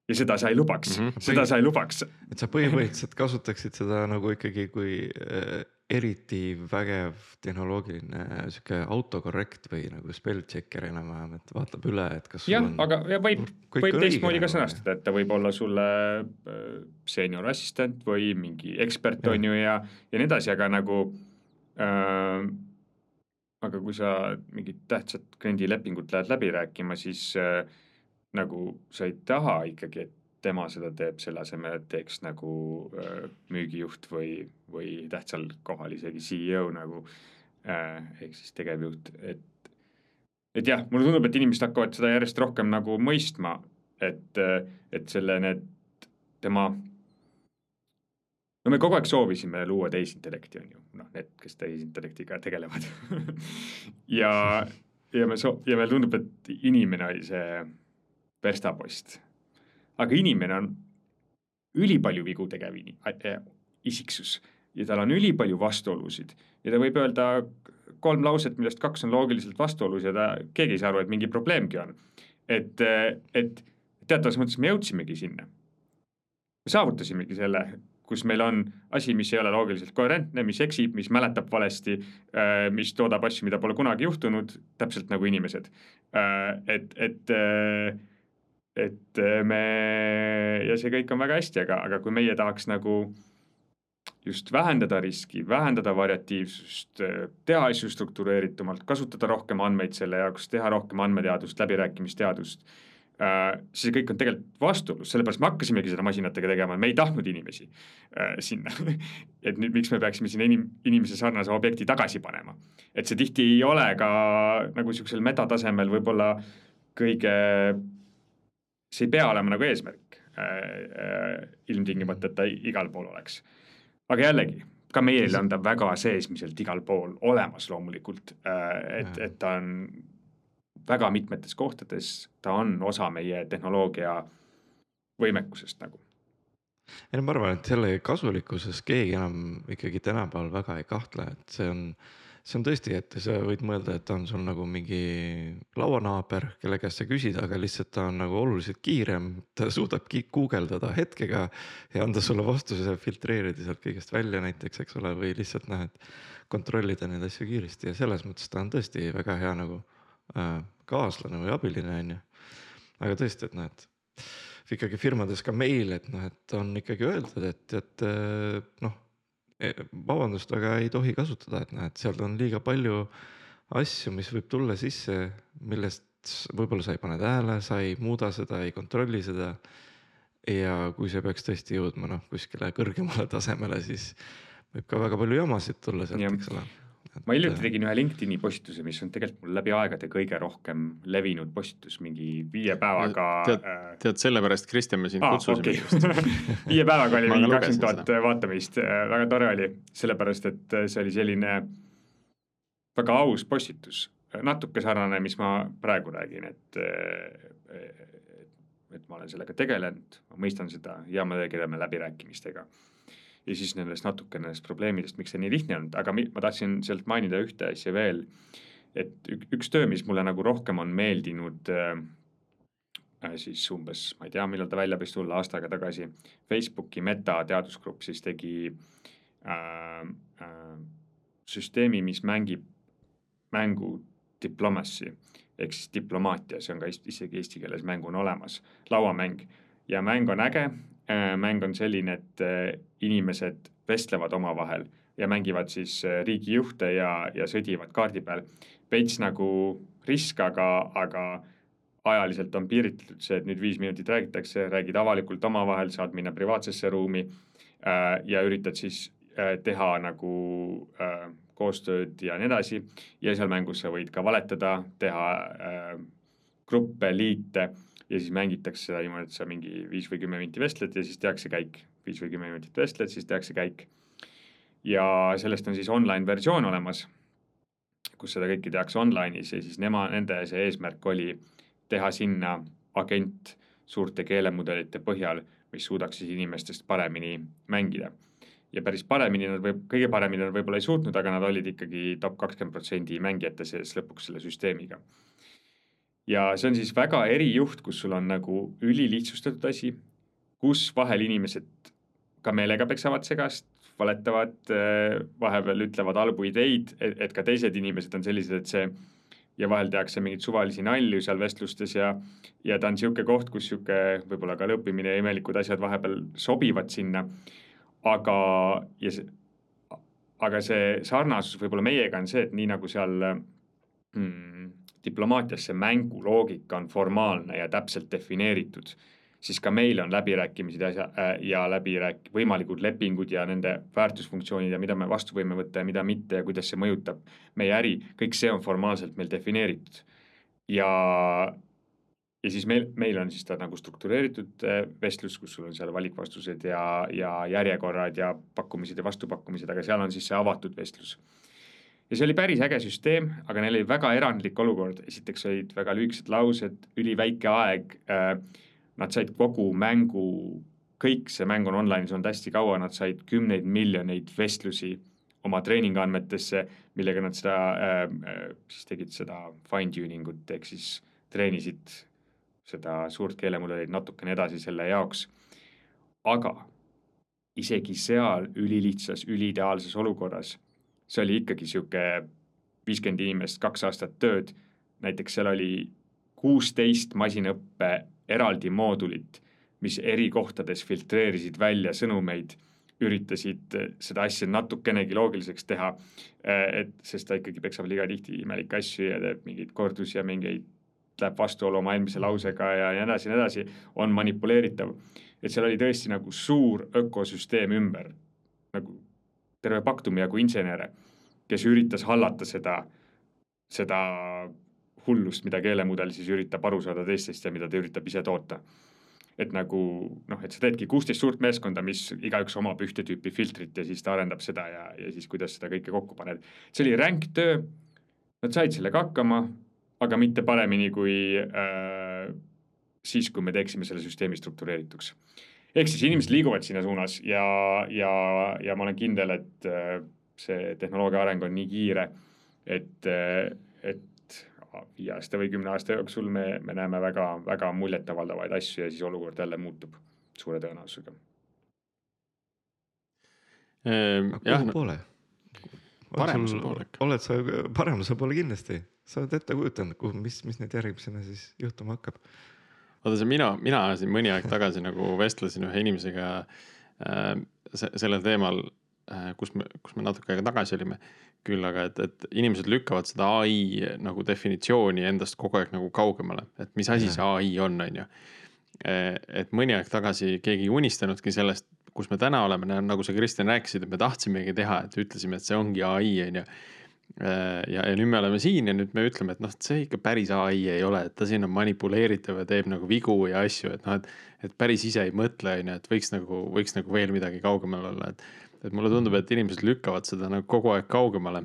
Speaker 2: ja seda sa ei lubaks mm, -hmm. seda sa ei lubaks.
Speaker 3: et sa põhimõtteliselt kasutaksid seda nagu ikkagi kui äh, eriti vägev tehnoloogiline sihuke autokorrekt või nagu spell checker enam-vähem, et vaatab üle, et kas.
Speaker 2: jah, aga ja võib, võib teistmoodi ka sõnastada, et ta võib olla sulle äh, senior assistent või mingi ekspert on ju ja, ja nii edasi, aga nagu äh,. aga kui sa mingit tähtsat kliendilepingut lähed läbi rääkima, siis äh, nagu sa ei taha ikkagi, et tema seda teeb, selle asemel, et teeks nagu äh, müügijuht või, või tähtsal kohal isegi CEO nagu äh, ehk siis tegevjuht, et et jah, mulle tundub, et inimesed hakkavad seda järjest rohkem nagu mõistma, et, et selle, need tema no me kogu aeg soovisime luua tehisintellekti, on ju, noh, need, kes tehisintellektiga tegelevad. Ja, ja me soo-, ja meile tundub, et inimene oli see verstapost aga inimene on ülipalju vigu tegev äh, isiksus ja tal on ülipalju vastuolusid ja ta võib öelda kolm lauset, millest kaks on loogiliselt vastuolus ja ta, keegi ei saa aru, et mingi probleemgi on. et, et teatavas mõttes me jõudsimegi sinna. me saavutasimegi selle, kus meil on asi, mis ei ole loogiliselt koherentne, mis eksib, mis mäletab valesti, äh, mis toodab asju, mida pole kunagi juhtunud, täpselt nagu inimesed. Äh, et, et et äh, me ja see kõik on väga hästi, aga, aga kui meie tahaks nagu just vähendada riski, vähendada variatiivsust, teha asju struktureeritumalt, kasutada rohkem andmeid selle jaoks, teha rohkem andmeteadust, läbirääkimisteadust äh,. see kõik on tegelikult vastuolus, sellepärast me hakkasimegi seda masinatega tegema, me ei tahtnud inimesi äh, sinna et nüüd, miks me peaksime sinna inim-, inimese sarnase objekti tagasi panema. et see tihti ei ole ka nagu sihukesel metatasemel võib-olla kõige see ei pea olema nagu eesmärk äh, äh, ilmtingimata, et ta igal pool oleks. aga jällegi, ka meil on ta väga seesmiselt igal pool olemas loomulikult äh,, et, et ta on väga mitmetes kohtades, ta on osa meie tehnoloogia võimekusest nagu.
Speaker 3: ei no ma arvan, et selle kasulikkuses keegi enam ikkagi tänapäeval väga ei kahtle, et see on see on tõesti, et sa võid mõelda, et ta on sul nagu mingi lauanaaber, kelle käest sa küsid, aga lihtsalt ta on nagu oluliselt kiirem. ta suudab guugeldada hetkega ja anda sulle vastuse, filtreerida sealt kõigest välja näiteks, eks ole, või lihtsalt noh, et kontrollida neid asju kiiresti ja selles mõttes ta on tõesti väga hea nagu äh, kaaslane või abiline, on ju. aga tõesti, et noh, et ikkagi firmades ka meil, et noh, et on ikkagi öeldud, et, et äh, noh vabandust, aga ei tohi kasutada, et noh, et seal on liiga palju asju, mis võib tulla sisse, millest võib-olla sa ei pane tähele, sa ei muuda seda, ei kontrolli seda. ja kui see peaks tõesti jõudma noh, kuskile kõrgemale tasemele, siis võib ka väga palju jamasid tulla sealt, eks ole
Speaker 2: ma hiljuti tegin ühe LinkedIni postituse, mis on tegelikult mul läbi aegade kõige rohkem levinud postitus, mingi viie päevaga.
Speaker 1: tead, äh, tead, sellepärast, Kristjan, me sind ah, kutsusime
Speaker 2: okay. viie päevaga oli mingi kakskümmend tuhat vaatamist, äh, väga tore oli, sellepärast et äh, see oli selline väga aus postitus, natuke sarnane, mis ma praegu räägin, et et ma olen sellega tegelenud, ma mõistan seda ja me tegeleme läbirääkimistega ja siis nendest natuke nendest probleemidest, miks see nii lihtne on, aga ma tahtsin sealt mainida ühte asja veel. et üks töö, mis mulle nagu rohkem on meeldinud äh, äh, siis umbes, ma ei tea, millal ta välja võis tulla, aasta aega tagasi. Facebooki meta teadusgrupp siis tegi äh, äh, süsteemi, mis mängib mängu diplomacy ehk siis diplomaatia, see on ka isegi eesti keeles mänguna olemas, lauamäng ja mäng on äge, mäng on selline, et äh, inimesed vestlevad omavahel ja mängivad siis äh, riigijuhte ja, ja sõdivad kaardi peal. veits nagu risk, aga, aga ajaliselt on piiritletud see, et nüüd viis minutit räägitakse, räägid avalikult omavahel, saad minna privaatsesse ruumi äh, ja üritad siis äh, teha nagu äh, koostööd ja nii edasi. ja seal mängus sa võid ka valetada, teha äh, gruppe, liite ja siis mängitakse seda niimoodi, et sa mingi viis või kümme minti vestled ja siis tehakse käik. viis või kümme minutit vestled, siis tehakse käik. ja sellest on siis online versioon olemas, kus seda kõike tehakse online'is ja siis nema, nende see eesmärk oli teha sinna agent suurte keelemudelite põhjal, mis suudaks siis inimestest paremini mängida. ja päris paremini nad võib, kõige paremini nad võib-olla ei suutnud, aga nad olid ikkagi top kakskümmend protsenti mängijate sees lõpuks selle süsteemiga ja see on siis väga erijuht, kus sul on nagu ülilihtsustatud asi, kus vahel inimesed ka meelega peksavad segast, valetavad, äh, vahepeal ütlevad halbu ideid, et ka teised inimesed on sellised, et see ja vahel tehakse mingeid suvalisi nalju seal vestlustes ja, ja ta on niisugune koht, kus niisugune võib-olla ka lõppimine ja imelikud asjad vahepeal sobivad sinna. aga, ja see, aga see sarnasus võib-olla meiega on see, et nii nagu seal mm, diplomaatias see mänguloogika on formaalne ja täpselt defineeritud, siis ka meil on läbirääkimised ja, äh, ja läbirääk-, võimalikud lepingud ja nende väärtusfunktsioonid ja mida me vastu võime võtta ja mida mitte ja kuidas see mõjutab meie äri, kõik see on formaalselt meil defineeritud. ja, ja siis meil, meil on siis ta nagu struktureeritud äh, vestlus, kus sul on seal valikvastused ja, ja järjekorrad ja pakkumised ja vastupakkumised, aga seal on siis see avatud vestlus ja see oli päris äge süsteem, aga neil oli väga erandlik olukord, esiteks olid väga lühikesed laused, üliväike aeg äh,. Nad said kogu mängu, kõik see mäng on online'is olnud hästi kaua, nad said kümneid miljoneid vestlusi oma treeningandmetesse, millega nad seda äh, äh, siis tegid seda fine tuning ut ehk siis treenisid seda suurt keelemudelit natukene edasi selle jaoks. aga isegi seal ülilihtsas, üliideaalses olukorras see oli ikkagi sihuke viiskümmend inimest, kaks aastat tööd. näiteks seal oli kuusteist masinõppe eraldi moodulit, mis eri kohtades filtreerisid välja sõnumeid, üritasid seda asja natukenegi loogiliseks teha. et, sest ta ikkagi peksab liiga tihti imelikke asju ja teeb mingeid kordusi ja mingeid, läheb vastuollu oma eelmise lausega ja nii edasi ja nii edasi, on manipuleeritav. et seal oli tõesti nagu suur ökosüsteem ümber, nagu terve Paktum jagu insenere, kes üritas hallata seda, seda hullust, mida keelemudel siis üritab aru saada teistest ja mida ta üritab ise toota. et nagu noh, et sa teedki kuusteist suurt meeskonda, mis igaüks omab ühte tüüpi filtrit ja siis ta arendab seda ja, ja siis kuidas seda kõike kokku paned. see oli ränk töö, nad said sellega hakkama, aga mitte paremini kui äh, siis, kui me teeksime selle süsteemi struktureerituks ehk siis inimesed liiguvad sinna suunas ja, ja, ja ma olen kindel, et äh, see tehnoloogia areng on nii kiire, et, et viie aasta või kümne aasta jooksul me, me näeme väga, väga muljetavaldavaid asju ja siis olukord jälle muutub suure tõenäosusega.
Speaker 3: Ehm, kuhu poole?
Speaker 1: paremuse poole
Speaker 3: ikka. oled sa paremuse poole kindlasti, sa oled ette kujutanud, kuhu, mis, mis nüüd järgmisena siis juhtuma hakkab?
Speaker 1: Vaata see mina, mina siin mõni aeg tagasi nagu vestlesin ühe inimesega äh, sellel teemal äh,, kus me, kus me natuke aega tagasi olime. küll aga, et, et inimesed lükkavad seda ai nagu definitsiooni endast kogu aeg nagu kaugemale, et mis asi see ai on, on ju. Äh, et mõni aeg tagasi keegi ei unistanudki sellest, kus me täna oleme, nagu sa, Kristjan, rääkisid, et me tahtsimegi teha, et ütlesime, et see ongi ai, on ju ja, ja nüüd me oleme siin ja nüüd me ütleme, et noh, see ikka päris ai ei ole, et ta siin on manipuleeritav ja teeb nagu vigu ja asju, et noh, et. et päris ise ei mõtle, on ju, et võiks nagu, võiks nagu veel midagi kaugemal olla, et. et mulle tundub, et inimesed lükkavad seda nagu kogu aeg kaugemale.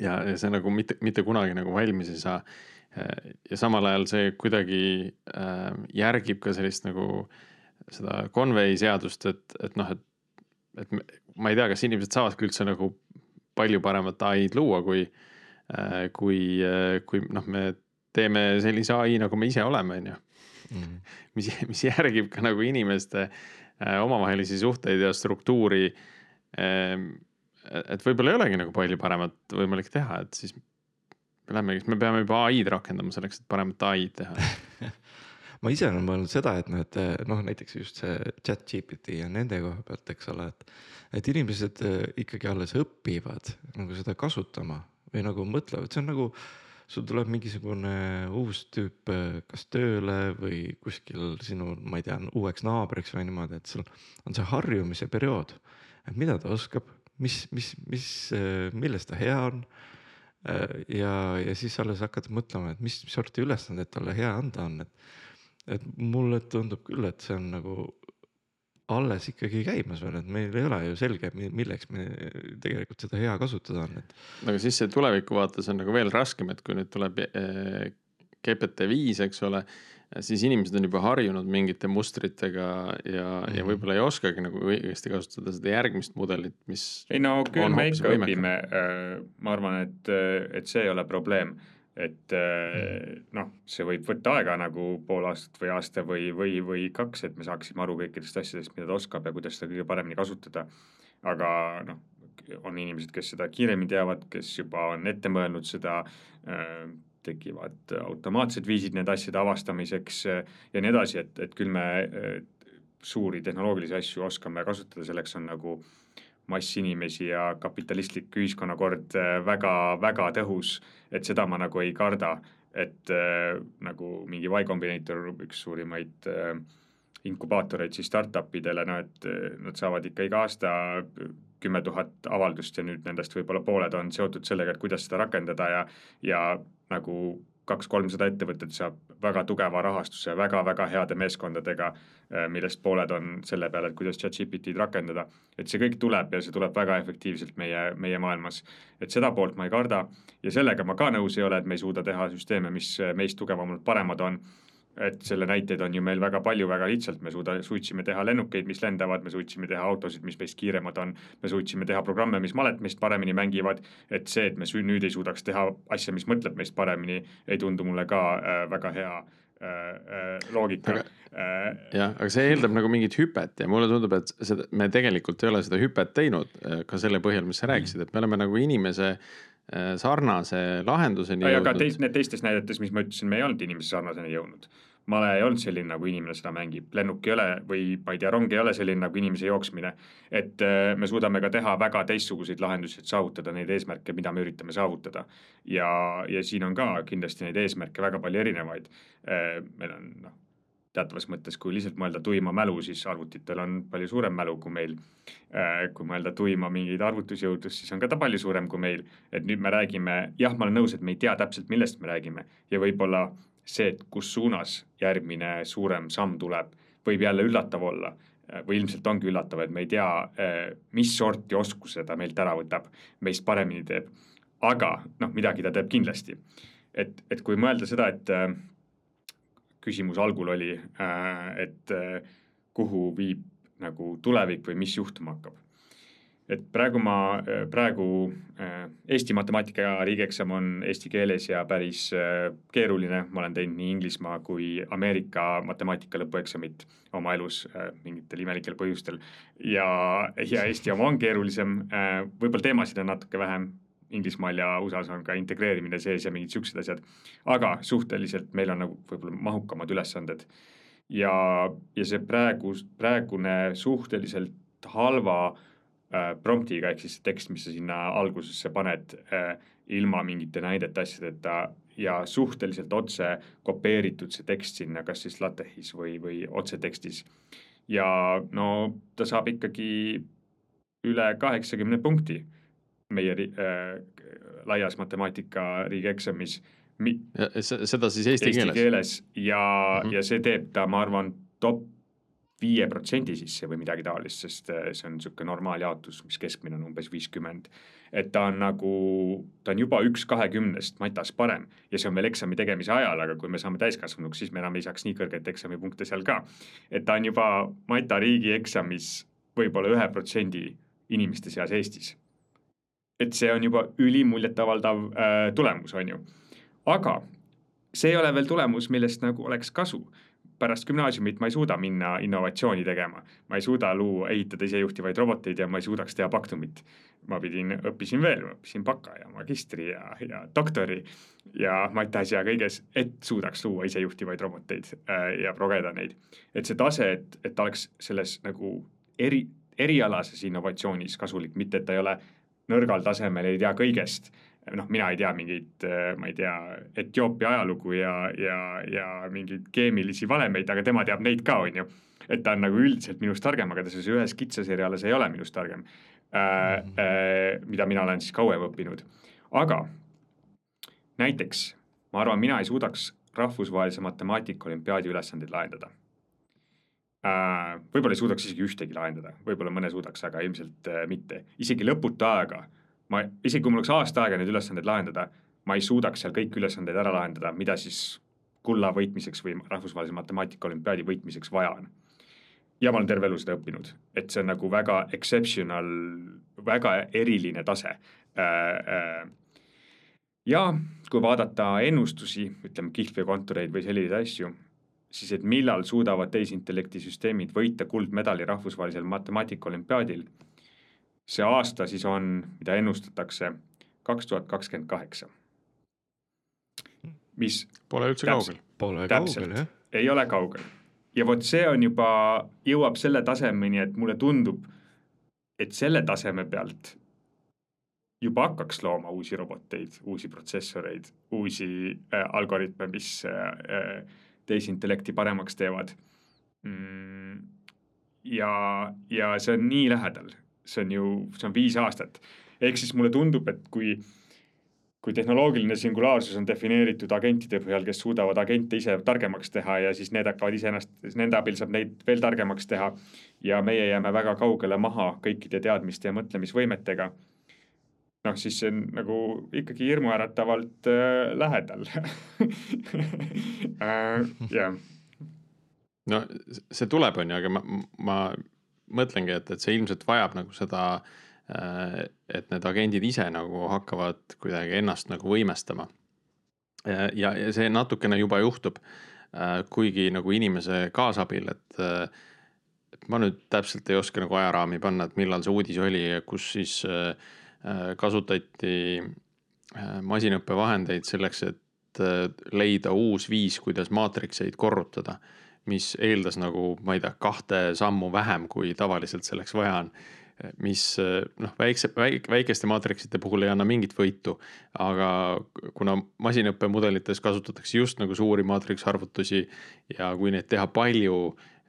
Speaker 1: ja, ja see nagu mitte, mitte kunagi nagu valmis ei saa. Äh, ja samal ajal see kuidagi äh, järgib ka sellist nagu seda Conway seadust, et, et noh, et. et ma ei tea, kas inimesed saavadki üldse nagu palju paremat ai-d luua, kui, äh, kui, äh, kui noh, me teeme sellise ai, nagu me ise oleme, on ju. Mhm. mis, mis järgib ka nagu inimeste äh, omavahelisi suhteid ja struktuuri. Ähm, et võib-olla ei olegi nagu palju paremat võimalik teha, et siis me lähmegi, me peame juba ai-d rakendama selleks, et paremat ai-d teha
Speaker 3: ma ise olen mõelnud seda, et noh, et noh, näiteks just see chat GPT ja nende koha pealt, eks ole, et et inimesed äh, ikkagi alles õpivad nagu seda kasutama või nagu mõtlevad, see on nagu sul tuleb mingisugune uus tüüp äh, kas tööle või kuskil sinu, ma ei tea, uueks naabriks või niimoodi, et sul on see harjumise periood. et mida ta oskab, mis, mis, mis, milles ta hea on. ja, ja siis alles hakkad mõtlema, et mis sorti ülesanded talle hea anda on, et, et mulle tundub küll, et see on nagu alles ikkagi käimas veel, et meil ei ole ju selge, milleks me tegelikult seda hea kasutada on, et.
Speaker 1: aga siis see tuleviku vaates on nagu veel raskem, et kui nüüd tuleb eh, GPT viis, eks ole, siis inimesed on juba harjunud mingite mustritega ja mm, -hmm. ja mhm. võib-olla ei oskagi nagu õigesti kasutada seda järgmist mudelit, mis.
Speaker 2: ei no küll me ikka õpime, äh, ma arvan, et, et see ei ole probleem et äh, noh, see võib võtta aega nagu pool aastat või aasta või, või, või kaks, et me saaksime aru kõikidest asjadest, mida ta oskab ja kuidas seda kõige paremini kasutada. aga noh, on inimesed, kes seda kiiremini teavad, kes juba on ette mõelnud seda äh,, tekivad automaatsed viisid nende asjade avastamiseks äh, ja nii edasi, et, et küll me äh, suuri tehnoloogilisi asju oskame kasutada, selleks on nagu mass inimesi ja kapitalistlik ühiskonnakord väga-väga äh, tõhus et seda ma nagu ei karda, et äh, nagu mingi Y Combinator, üks suurimaid äh, inkubaatoreid siis startup idele, no et äh, nad saavad ikka iga aasta kümme tuhat avaldust ja nüüd nendest võib-olla pooled on seotud sellega, et kuidas seda rakendada ja, ja nagu kaks-kolmsada ettevõtet saab väga tugeva rahastuse väga-väga heade meeskondadega, äh, millest pooled on selle peale, et kuidas chat-GPT-d rakendada. et see kõik tuleb ja see tuleb väga efektiivselt meie, meie maailmas. et seda poolt ma ei karda ja sellega ma ka nõus ei ole, et me ei suuda teha süsteeme, mis meist tugevamalt paremad on et selle näiteid on ju meil väga palju, väga lihtsalt, me suuda, suutsime teha lennukeid, mis lendavad, me suutsime teha autosid, mis meist kiiremad on. me suutsime teha programme, mis malet meist paremini mängivad. et see, et me nüüd ei suudaks teha asja, mis mõtleb meist paremini, ei tundu mulle ka äh, väga hea äh, äh, loogika.
Speaker 1: Äh, jah, aga see eeldab nagu mingit hüpet ja mulle tundub, et seda, me tegelikult ei ole seda hüpet teinud ka selle põhjal, mis sa rääkisid, et me oleme nagu inimese sarnase lahenduseni
Speaker 2: jõudnud. aga teist, need teistes näidetes, mis ma ütlesin, me ei olnud inimese sarnaseni jõudnud male ei olnud selline, nagu inimene seda mängib, lennuk ei ole või ma ei tea, rong ei ole selline nagu inimese jooksmine. et äh, me suudame ka teha väga teistsuguseid lahendusi, et saavutada neid eesmärke, mida me üritame saavutada. ja, ja siin on ka kindlasti neid eesmärke väga palju erinevaid. Äh, meil on noh, teatavas mõttes, kui lihtsalt mõelda tuima mälu, siis arvutitel on palju suurem mälu kui meil. Äh, kui mõelda tuima mingeid arvutusjõudlust, siis on ka ta palju suurem kui meil. et nüüd me räägime, jah, ma olen nõus, et me ei tea täpselt, millest me räägime ja võib-olla see, et kus suunas järgmine suurem samm tuleb, võib jälle üllatav olla või ilmselt ongi üllatav, et me ei tea, eh, mis sorti oskuse ta meilt ära võtab, meist paremini teeb. aga noh, midagi ta teeb kindlasti. et, et kui mõelda seda, et äh, küsimus algul oli äh,, et äh, kuhu viib nagu tulevik või mis juhtuma hakkab. et praegu ma, praegu äh, Eesti matemaatika riigieksam on eesti keeles ja päris keeruline, ma olen teinud nii Inglismaa kui Ameerika matemaatika lõpueksamit oma elus mingitel imelikel põhjustel. ja, ja Eesti oma on keerulisem, võib-olla teemasid on natuke vähem, Inglismaal ja USA-s on ka integreerimine sees ja mingid siuksed asjad. aga suhteliselt meil on nagu võib-olla mahukamad ülesanded. ja, ja see praegu, praegune suhteliselt halva äh, promptiga ehk siis tekst, mis sa sinna algusesse paned äh, ilma mingite näidete asjadeta ja suhteliselt otse kopeeritud see tekst sinna, kas siis LaTeX või, või otsetekstis. ja no ta saab ikkagi üle kaheksakümne punkti meie äh, laias matemaatika riigieksamis.
Speaker 1: seda siis eesti keeles?
Speaker 2: Eesti keeles ja mm, -hmm. ja see teeb ta, ma arvan, top viie protsendi sisse või midagi taolist, sest äh, see on niisugune normaaljaotus, mis keskmine on umbes viiskümmend. et ta on nagu, ta on juba üks kahekümnest matas parem ja see on veel eksami tegemise ajal, aga kui me saame täiskasvanuks, siis me enam ei saaks nii kõrgeid eksamipunkte seal ka. et ta on juba mata riigieksamis võib-olla ühe protsendi inimeste seas Eestis. Et see on juba ülimuljetavaldav äh, tulemus, on ju. aga see ei ole veel tulemus, millest nagu oleks kasu pärast gümnaasiumit ma ei suuda minna innovatsiooni tegema. ma ei suuda luua, ehitada isejuhtivaid roboteid ja ma ei suudaks teha Paktumit. ma pidin, õppisin veel, õppisin baka ja magistri ja, ja doktori ja MATAS ja kõiges, et suudaks luua isejuhtivaid roboteid äh, ja progeda neid. et see tase, et, et oleks selles nagu eri, erialases innovatsioonis kasulik, mitte et ta ei ole nõrgal tasemel, ei tea kõigest noh, mina ei tea mingeid, äh, ma ei tea, Etioopia ajalugu ja, ja, ja mingeid keemilisi valemeid, aga tema teab neid ka, on ju. et ta on nagu üldiselt minust targem, aga ta selles ühes kitsas erialas ei ole minust targem äh,. Äh, mida mina olen siis kauem õppinud, aga näiteks ma arvan, mina ei suudaks rahvusvahelise matemaatika olümpiaadi ülesandeid lahendada. Võib-olla ei suudaks isegi ühtegi lahendada, võib-olla mõne suudaks, aga ilmselt äh, mitte, isegi lõputa aega ma, isegi kui mul oleks aasta aega neid ülesandeid lahendada, ma ei suudaks seal kõiki ülesandeid ära lahendada, mida siis kulla võitmiseks või rahvusvahelise matemaatika olümpiaadi võitmiseks vaja on. ja ma olen terve elu seda õppinud, et see on nagu väga exceptional, väga eriline tase. Äh, äh, ja kui vaadata ennustusi, ütleme kihlveokontureid või selliseid asju, siis et millal suudavad tehisintellekti süsteemid võita kuldmedali rahvusvahelisel matemaatika olümpiaadil see aasta siis on, mida ennustatakse, kaks tuhat kakskümmend kaheksa. mis.
Speaker 1: Pole üldse kaugel.
Speaker 3: Pole kaugel, jah.
Speaker 2: ei ole kaugel ja vot see on juba, jõuab selle tasemeni, et mulle tundub, et selle taseme pealt juba hakkaks looma uusi roboteid, uusi protsessoreid, uusi äh, algoritme, mis äh, äh tehisintellekti paremaks teevad mm,. ja, ja see on nii lähedal, see on ju, see on viis aastat. ehk siis mulle tundub, et kui, kui tehnoloogiline singulaarsus on defineeritud agentide põhjal, kes suudavad agente ise targemaks teha ja siis need hakkavad iseennast, nende abil saab neid veel targemaks teha. ja meie jääme väga kaugele maha kõikide teadmiste ja mõtlemisvõimetega. Noh, siis see on nagu ikkagi hirmuäratavalt äh, lähedal äh, jah
Speaker 1: no see tuleb, on ju, aga ma, ma mõtlengi, et, et see ilmselt vajab nagu seda, äh, et need agendid ise nagu hakkavad kuidagi ennast nagu võimestama. ja, ja see natukene juba juhtub, äh, kuigi nagu inimese kaasabil, et, äh, et ma nüüd täpselt ei oska nagu ajaraami panna, et millal see uudis oli, kus siis kasutati masinõppevahendeid selleks, et leida uus viis, kuidas maatrikseid korrutada mis eeldas nagu, ma ei tea, kahte sammu vähem, kui tavaliselt selleks vaja on. mis noh, väikse, väikeste maatriksite puhul ei anna mingit võitu, aga kuna masinõppemudelites kasutatakse just nagu suuri maatriksarvutusi ja kui neid teha palju,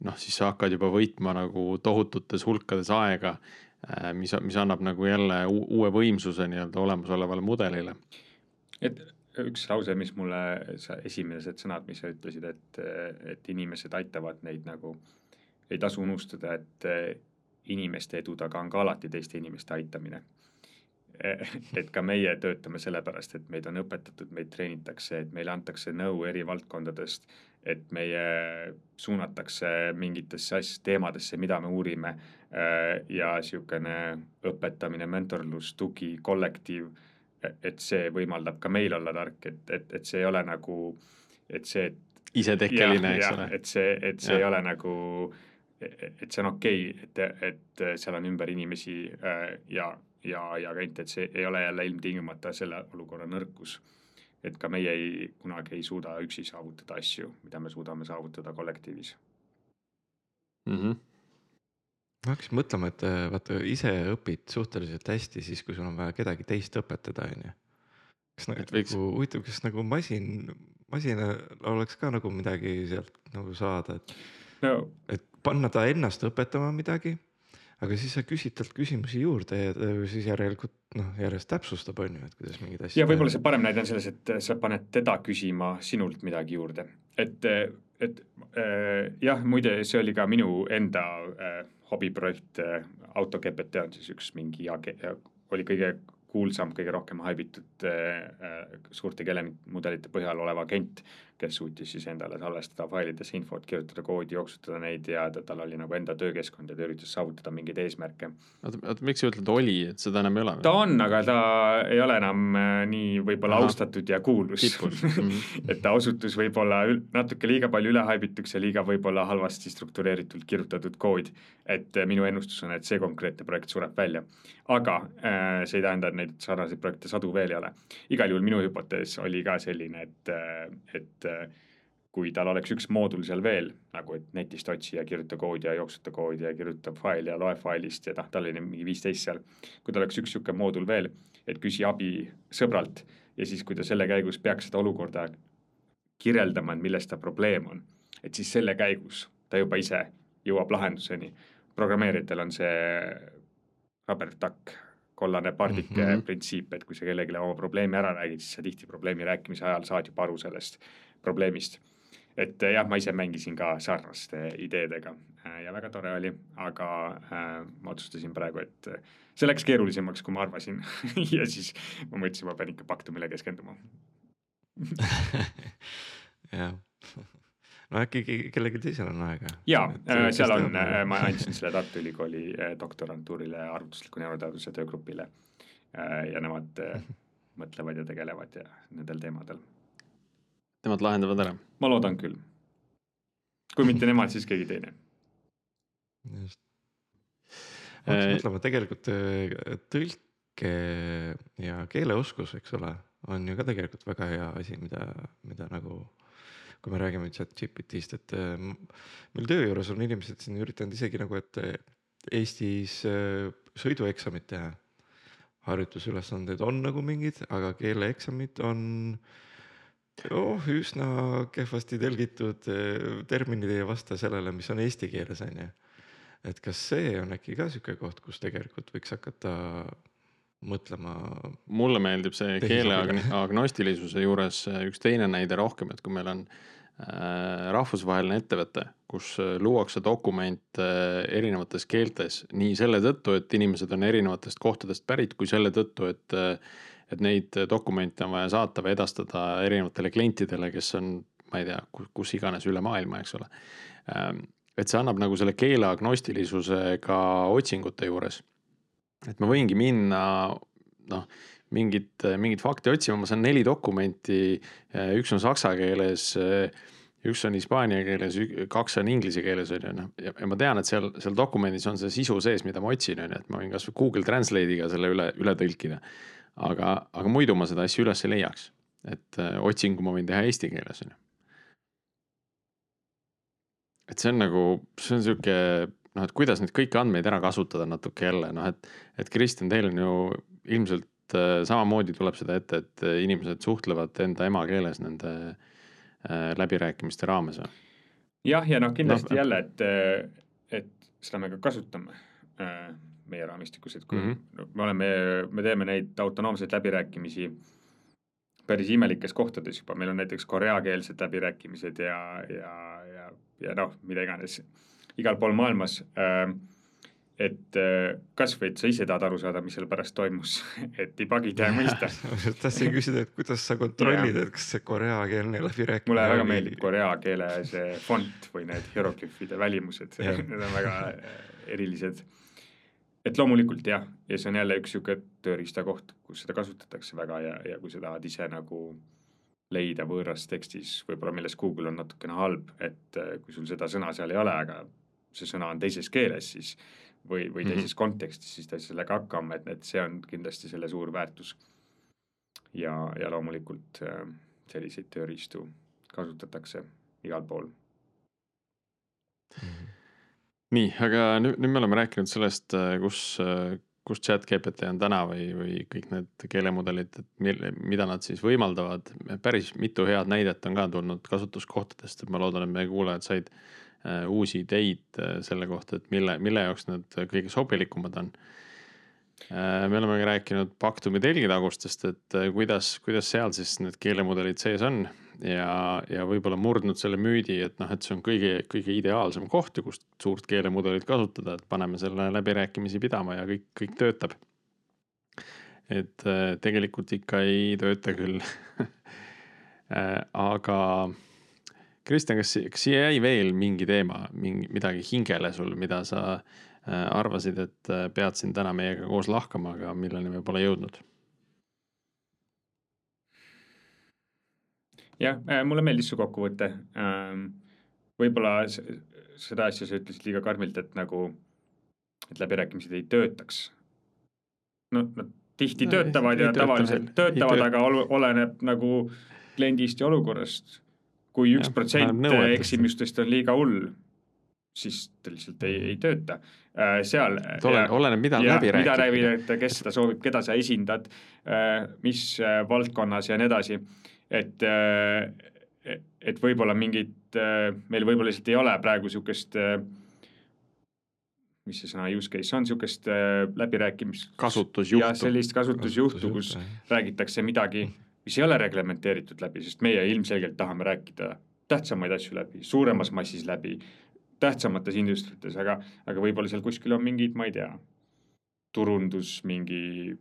Speaker 1: noh, siis sa hakkad juba võitma nagu tohututes hulkades aega, mis, mis annab nagu jälle uue võimsuse nii-öelda olemasolevale mudelile.
Speaker 2: et üks lause, mis mulle, sa esimesed sõnad, mis sa ütlesid, et, et inimesed aitavad neid nagu, ei tasu unustada, et inimeste edu taga on ka alati teiste inimeste aitamine. et ka meie töötame sellepärast, et meid on õpetatud, meid treenitakse, et meile antakse nõu eri valdkondadest, et meie suunatakse mingitesse asj-, teemadesse, mida me uurime ja niisugune õpetamine, mentorlus, tugi, kollektiiv, et see võimaldab ka meil olla tark, et, et, et see ei ole nagu, et see, et
Speaker 1: isetekkeline, eks ole.
Speaker 2: et see, et see ja. ei ole nagu, et see on okei okay,, et, et seal on ümber inimesi ja ja, ja klient, et see ei ole jälle ilmtingimata selle olukorra nõrkus. et ka meie ei, kunagi ei suuda üksi saavutada asju, mida me suudame saavutada kollektiivis
Speaker 1: mm. -hmm.
Speaker 3: Ma hakkasin mõtlema, et äh, vaata ise õpid suhteliselt hästi siis, kui sul on vaja kedagi teist õpetada, on ju. kas nagu, huvitav, kas nagu masin, masinal oleks ka nagu midagi sealt nagu saada, et
Speaker 2: no.,
Speaker 3: et panna ta ennast õpetama midagi aga siis sa küsid talt küsimusi juurde ja ta siis järelikult noh, järjest täpsustab, on ju, et kuidas mingeid asju.
Speaker 2: ja võib-olla see parem näide on selles, et sa paned teda küsima sinult midagi juurde, et, et äh, jah, muide, see oli ka minu enda äh, hobiprojekt AutoGPT on siis üks mingi, oli kõige kuulsam, kõige rohkem haibitud äh, suurte keelemudelite põhjal olev agent kes suutis siis endale salvestada failidesse infot, kirjutada koodi, jooksutada neid ja tal oli nagu enda töökeskkond ja ta üritas saavutada mingeid eesmärke.
Speaker 1: oota, oota, miks sa ütled oli, et seda enam ei ole?
Speaker 2: ta on, aga ta ei ole enam äh, nii võib-olla austatud ja kuulus et ta osutus võib-olla natuke liiga palju ülehaibituks ja liiga võib-olla halvasti struktureeritult kirjutatud kood. et äh, minu ennustus on, et see konkreetne projekt sureb välja. aga äh, see ei tähenda, et neid sarnaseid projekte sadu veel ei ole. igal juhul minu hüpotees oli ka selline, et, et kui tal oleks üks moodul seal veel, nagu et netist otsi ja kirjuta koodi ja jooksuta koodi ja kirjuta faili ja loe failist ja noh, tal oli mingi viisteist seal. kui tal oleks üks niisugune moodul veel, et küsi abi sõbralt ja siis, kui ta selle käigus peaks seda olukorda kirjeldama, et milles ta probleem on, et siis selle käigus ta juba ise jõuab lahenduseni. programmeerijatel on see rabertakk, kollane pardike mm -hmm. printsiip, et kui sa kellelegi oma probleemi ära räägid, siis sa tihti probleemi rääkimise ajal saad juba aru sellest probleemist. Et jah, ma ise mängisin ka sarnaste ideedega äh, ja väga tore oli, aga äh, ma otsustasin praegu, et see läks keerulisemaks, kui ma arvasin. Ja siis ma mõtlesin, ma pean ikka Paktumile keskenduma.
Speaker 3: Jah, no äkki kellelgi teisel on aega.
Speaker 2: ja seal on, ma andsin selle Tartu Ülikooli doktorantuurile arvutusliku neuroteaduse töögrupile ja nemad mõtlevad ja tegelevad ja nendel teemadel
Speaker 1: Nemad lahendavad ära?
Speaker 2: ma loodan küll. kui mitte nemad, siis keegi teine.
Speaker 3: just. ma hakkasin mõtlema, tegelikult äh, tõlke ja keeleoskus, eks ole, on ju ka tegelikult väga hea asi, mida, mida nagu kui me räägime chat GPT-st, et äh, meil töö juures on inimesed siin üritanud isegi nagu, et äh, Eestis sõidueksamit teha. harjutusülesanded on nagu mingid, aga keeleeksamid on äh, oh, üsna kehvasti tõlgitud eh, terminid ei vasta sellele, mis on eesti keeles, on ju. et kas see on äkki ka sihuke koht, kus tegelikult võiks hakata mõtlema.
Speaker 1: mulle meeldib see keele agnostilisuse juures eh, üks teine näide rohkem, et kui meil on äh, rahvusvaheline ettevõte, kus luuakse dokumente erinevates keeltes nii selle tõttu, et inimesed on erinevatest kohtadest pärit, kui selle tõttu, et et neid dokumente on vaja saata või edastada erinevatele klientidele, kes on, ma ei tea, kus iganes üle maailma, eks ole. Ähm, et see annab nagu selle keele agnostilisuse ka otsingute juures. et ma võingi minna noh, mingit, mingit fakti otsima, ma saan neli dokumenti, üks on saksa keeles üks on hispaania keeles, kaks on inglise keeles on ju noh, ja ma tean, et seal, seal dokumendis on see sisu sees, mida ma otsin, on ju, et ma võin kasvõi Google Translate'iga selle üle, üle tõlkida aga, aga muidu ma seda asja üles ei leiaks. et äh, otsingu ma võin teha eesti keeles, on ju. et see on nagu, see on sihuke noh, et kuidas neid kõiki andmeid ära kasutada natuke jälle noh, et, et Kristjan, teil on ju ilmselt äh, samamoodi tuleb seda ette, et inimesed suhtlevad enda emakeeles nende äh, läbirääkimiste raames või?
Speaker 2: jah, ja noh, kindlasti no, jälle, et, et seda me ka kasutame meie raamistikus, et kui mm -hmm. me oleme, me teeme neid autonoomseid läbirääkimisi päris imelikes kohtades juba, meil on näiteks koreakeelsed läbirääkimised ja, ja, ja, ja noh, mida iganes, igal pool maailmas äh,. et äh, kasvõi, et sa ise tahad aru saada, mis seal pärast toimus, et debug'id ja mõista.
Speaker 3: tahtsin küsida, et kuidas sa kontrollid, et kas see koreakeelne läbirääkimine.
Speaker 2: mulle väga meeldib korea keele see fond või need hieroglüüfide välimused need on väga äh, erilised. Et loomulikult jah, ja see on jälle üks sihuke tööriistakoht, kus seda kasutatakse väga ja, ja kui sa tahad ise nagu leida võõras tekstis, võib-olla milles Google on natukene halb, et äh, kui sul seda sõna seal ei ole, aga see sõna on teises keeles, siis või, või teises mm -hmm. kontekstis, siis ta sellega hakkama, et, et see on kindlasti selle suur väärtus. ja, ja loomulikult äh, selliseid tööriistu kasutatakse igal pool mm.
Speaker 1: -hmm. Nii, aga nüüd, nüüd me oleme rääkinud sellest, äh, kus, äh, kus chat GPT on täna või, või kõik need keelemudelid, et mil, mida nad siis võimaldavad. päris mitu head näidet on ka tulnud kasutuskohtadest, et ma loodan, et meie kuulajad said Äh, uusi ideid selle kohta, et mille, mille jaoks need kõige sobilikumad on. Me oleme rääkinud Pactumi telgitagustest, et kuidas, kuidas seal siis need keelemudelid sees on ja, ja võib-olla murdnud selle müüdi, et noh, et see on kõige, kõige ideaalsem koht ju, kust suurt keelemudelit kasutada, et paneme selle läbirääkimisi pidama ja kõik, kõik töötab. et tegelikult ikka ei tööta küll aga Kristjan, kas, kas siia jäi veel mingi teema, mingi, midagi hingele sul, mida sa äh, arvasid, et äh, pead siin täna meiega koos lahkama, aga milleni me pole jõudnud?
Speaker 2: Jah, äh, mulle meeldis su kokkuvõte. Ähm, võib-olla seda asja sa ütlesid liiga karmilt, et nagu, et läbirääkimised ei töötaks. no nad tihti no, töötavad ja tavaliselt töötavad, aga oleneb nagu kliendist ja olukorrast kui üks protsent eksimustest on liiga hull, siis ta lihtsalt ei, ei tööta äh, seal.
Speaker 1: oleneb, mida läbi rääkida.
Speaker 2: mida läbi rääkida, kes seda soovib, keda sa esindad, äh, mis äh, valdkonnas ja nii edasi. Et, et võib-olla mingit, meil võib-olla lihtsalt ei ole praegu sihukest mis see sõna use case on, sihukest läbirääkimist.
Speaker 1: kasutusjuhtu.
Speaker 2: jah, sellist kasutusjuhtu, kus räägitakse midagi mis ei ole reglementeeritud läbi, sest meie ilmselgelt tahame rääkida tähtsamaid asju läbi, suuremas massis läbi, tähtsamates industriates, aga, aga võib-olla seal kuskil on mingid, ma ei tea, turundus, mingi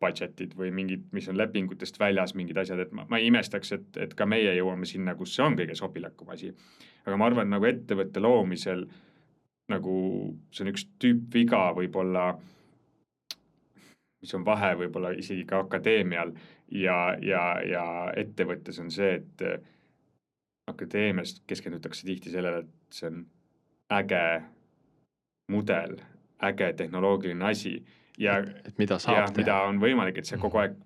Speaker 2: budget'id või mingid, mis on lepingutest väljas, mingid asjad, et ma, ma ei imestaks, et, et ka meie jõuame sinna, kus see on kõige sobilikum asi. aga ma arvan, nagu ettevõtte loomisel nagu see on üks tüüpviga võib-olla mis on vahe võib-olla isegi ka akadeemial ja, ja, ja ettevõttes on see, et äh, akadeemias keskendutakse tihti sellele, et see on äge mudel, äge tehnoloogiline asi ja,
Speaker 1: et mida saab
Speaker 2: ja, teha. mida on võimalik, et sa kogu aeg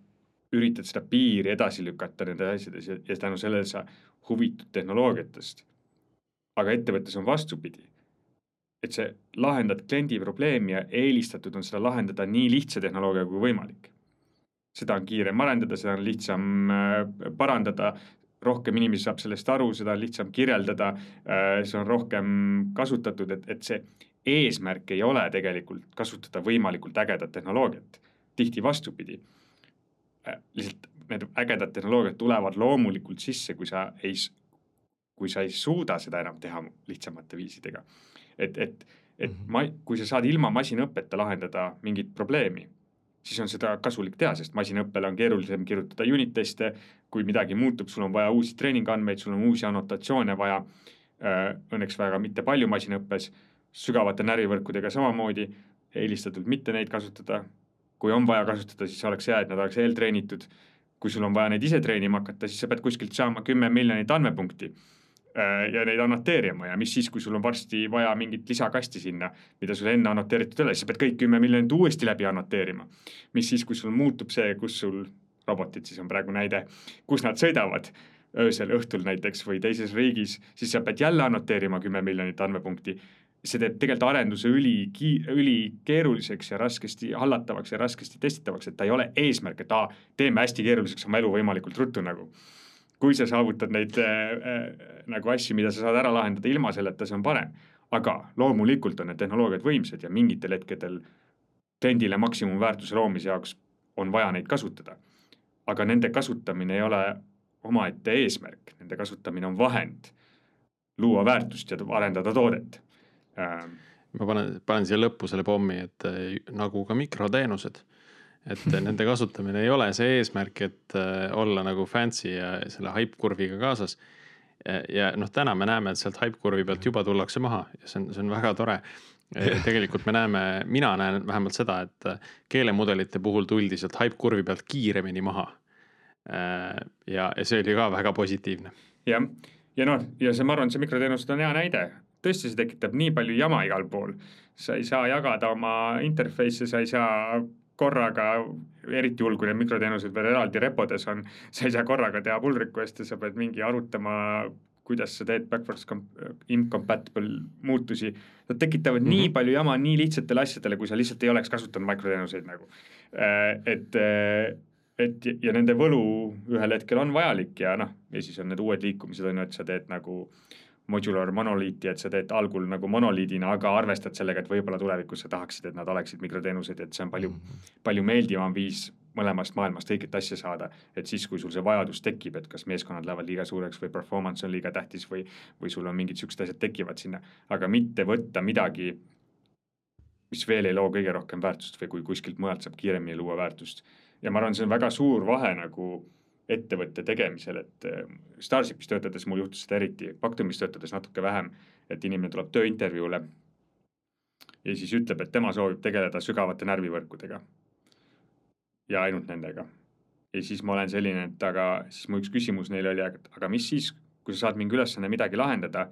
Speaker 2: üritad seda piiri edasi lükata nendes asjades ja, ja tänu sellele sa huvitud tehnoloogiatest. aga ettevõttes on vastupidi et sa lahendad kliendi probleemi ja eelistatud on seda lahendada nii lihtsa tehnoloogiaga kui võimalik. seda on kiirem arendada, seda on lihtsam äh, parandada, rohkem inimesi saab sellest aru, seda on lihtsam kirjeldada, äh, see on rohkem kasutatud, et, et see eesmärk ei ole tegelikult kasutada võimalikult ägedat tehnoloogiat. tihti vastupidi. Äh, lihtsalt need ägedad tehnoloogiad tulevad loomulikult sisse, kui sa ei, kui sa ei suuda seda enam teha lihtsamate viisidega et, et, et mhm. ma, kui sa saad ilma masinõppeta lahendada mingit probleemi, siis on seda kasulik teha, sest masinõppele on keerulisem kirjutada unit teste. kui midagi muutub, sul on vaja uusi treeningandmeid, sul on uusi annotatsioone vaja. Äh, õnneks väga mitte palju masinõppes, sügavate närvivõrkudega samamoodi, eelistatult mitte neid kasutada. kui on vaja kasutada, siis oleks hea, et nad oleks eeltreenitud. kui sul on vaja neid ise treenima hakata, siis sa pead kuskilt saama kümme miljonit andmepunkti Äh, ja neid annoteerima ja mis siis, kui sul on varsti vaja mingit lisakasti sinna, mida sul enne annoteeritud ei ole, siis sa pead kõik kümme miljonit uuesti läbi annoteerima. mis siis, kui sul muutub see, kus sul robotid siis on praegu näide, kus nad sõidavad öösel, õhtul näiteks või teises riigis, siis sa pead jälle annoteerima kümme miljonit andmepunkti. See teeb tegelikult arenduse üli, ülikeeruliseks ja raskesti hallatavaks ja raskesti testitavaks, et ta ei ole eesmärk, et aa, teeme hästi keeruliseks oma elu võimalikult ruttu nagu kui sa saavutad neid äh, äh, nagu asju, mida sa saad ära lahendada ilma selleta, see on parem. aga loomulikult on need tehnoloogiad võimsad ja mingitel hetkedel kliendile maksimumväärtuse loomise jaoks on vaja neid kasutada. aga nende kasutamine ei ole omaette eesmärk, nende kasutamine on vahend luua väärtust ja arendada toodet
Speaker 1: äh, ma panen, panen siia lõppu selle pommi, et äh, nagu ka mikroteenused. et nende kasutamine ei ole see eesmärk, et olla nagu fancy ja selle hype kurviga kaasas. ja noh, täna me näeme, et sealt hype kurvi pealt juba tullakse maha ja see on, see on väga tore tegelikult me näeme, mina näen vähemalt seda, et keelemudelite puhul tuldi sealt hype kurvi pealt kiiremini maha. ja, ja see oli ka väga positiivne.
Speaker 2: jah ja noh, ja see, ma arvan, see mikroteenused on hea näide, tõesti, see tekitab nii palju jama igal pool. sa ei saa jagada oma interface'e, sa ei saa korraga, eriti hull, kui need mikroteenused veel eraldi repodes on, sa ei saa korraga teha pull request'e, sa pead mingi arutama, kuidas sa teed backwards incompatible muutusi. Nad tekitavad mm -hmm. nii mhm. palju jama nii lihtsatele asjadele, kui sa lihtsalt ei oleks kasutanud mikroteenuseid nagu. Äh, et äh, et ja nende võlu ühel hetkel on vajalik ja noh, ja siis on need uued liikumised on ju, et sa teed nagu modular monoliiti, et sa teed algul nagu monoliidina, aga arvestad sellega, et võib-olla tulevikus sa tahaksid, et nad oleksid mikroteenused, et see on palju mm, -hmm. palju meeldivam viis mõlemast maailmast õiget asja saada. et siis, kui sul see vajadus tekib, et kas meeskonnad lähevad liiga suureks või performance on liiga tähtis või, või sul on mingid siuksed asjad tekivad sinna, aga mitte võtta midagi, mis veel ei loo kõige rohkem väärtust või kui kuskilt mujalt saab kiiremini luua väärtust ja ma arvan, see on väga suur vahe nagu ettevõtte tegemisel, et äh, Starshipis töötades mul juhtus seda eriti, Pactumis töötades natuke vähem, et inimene tuleb tööintervjuule ja siis ütleb, et tema soovib tegeleda sügavate närvivõrkudega. ja ainult nendega. ja siis ma olen selline, et aga siis mu üks küsimus neile oli, aga mis siis, kui sa saad mingi ülesanne midagi lahendada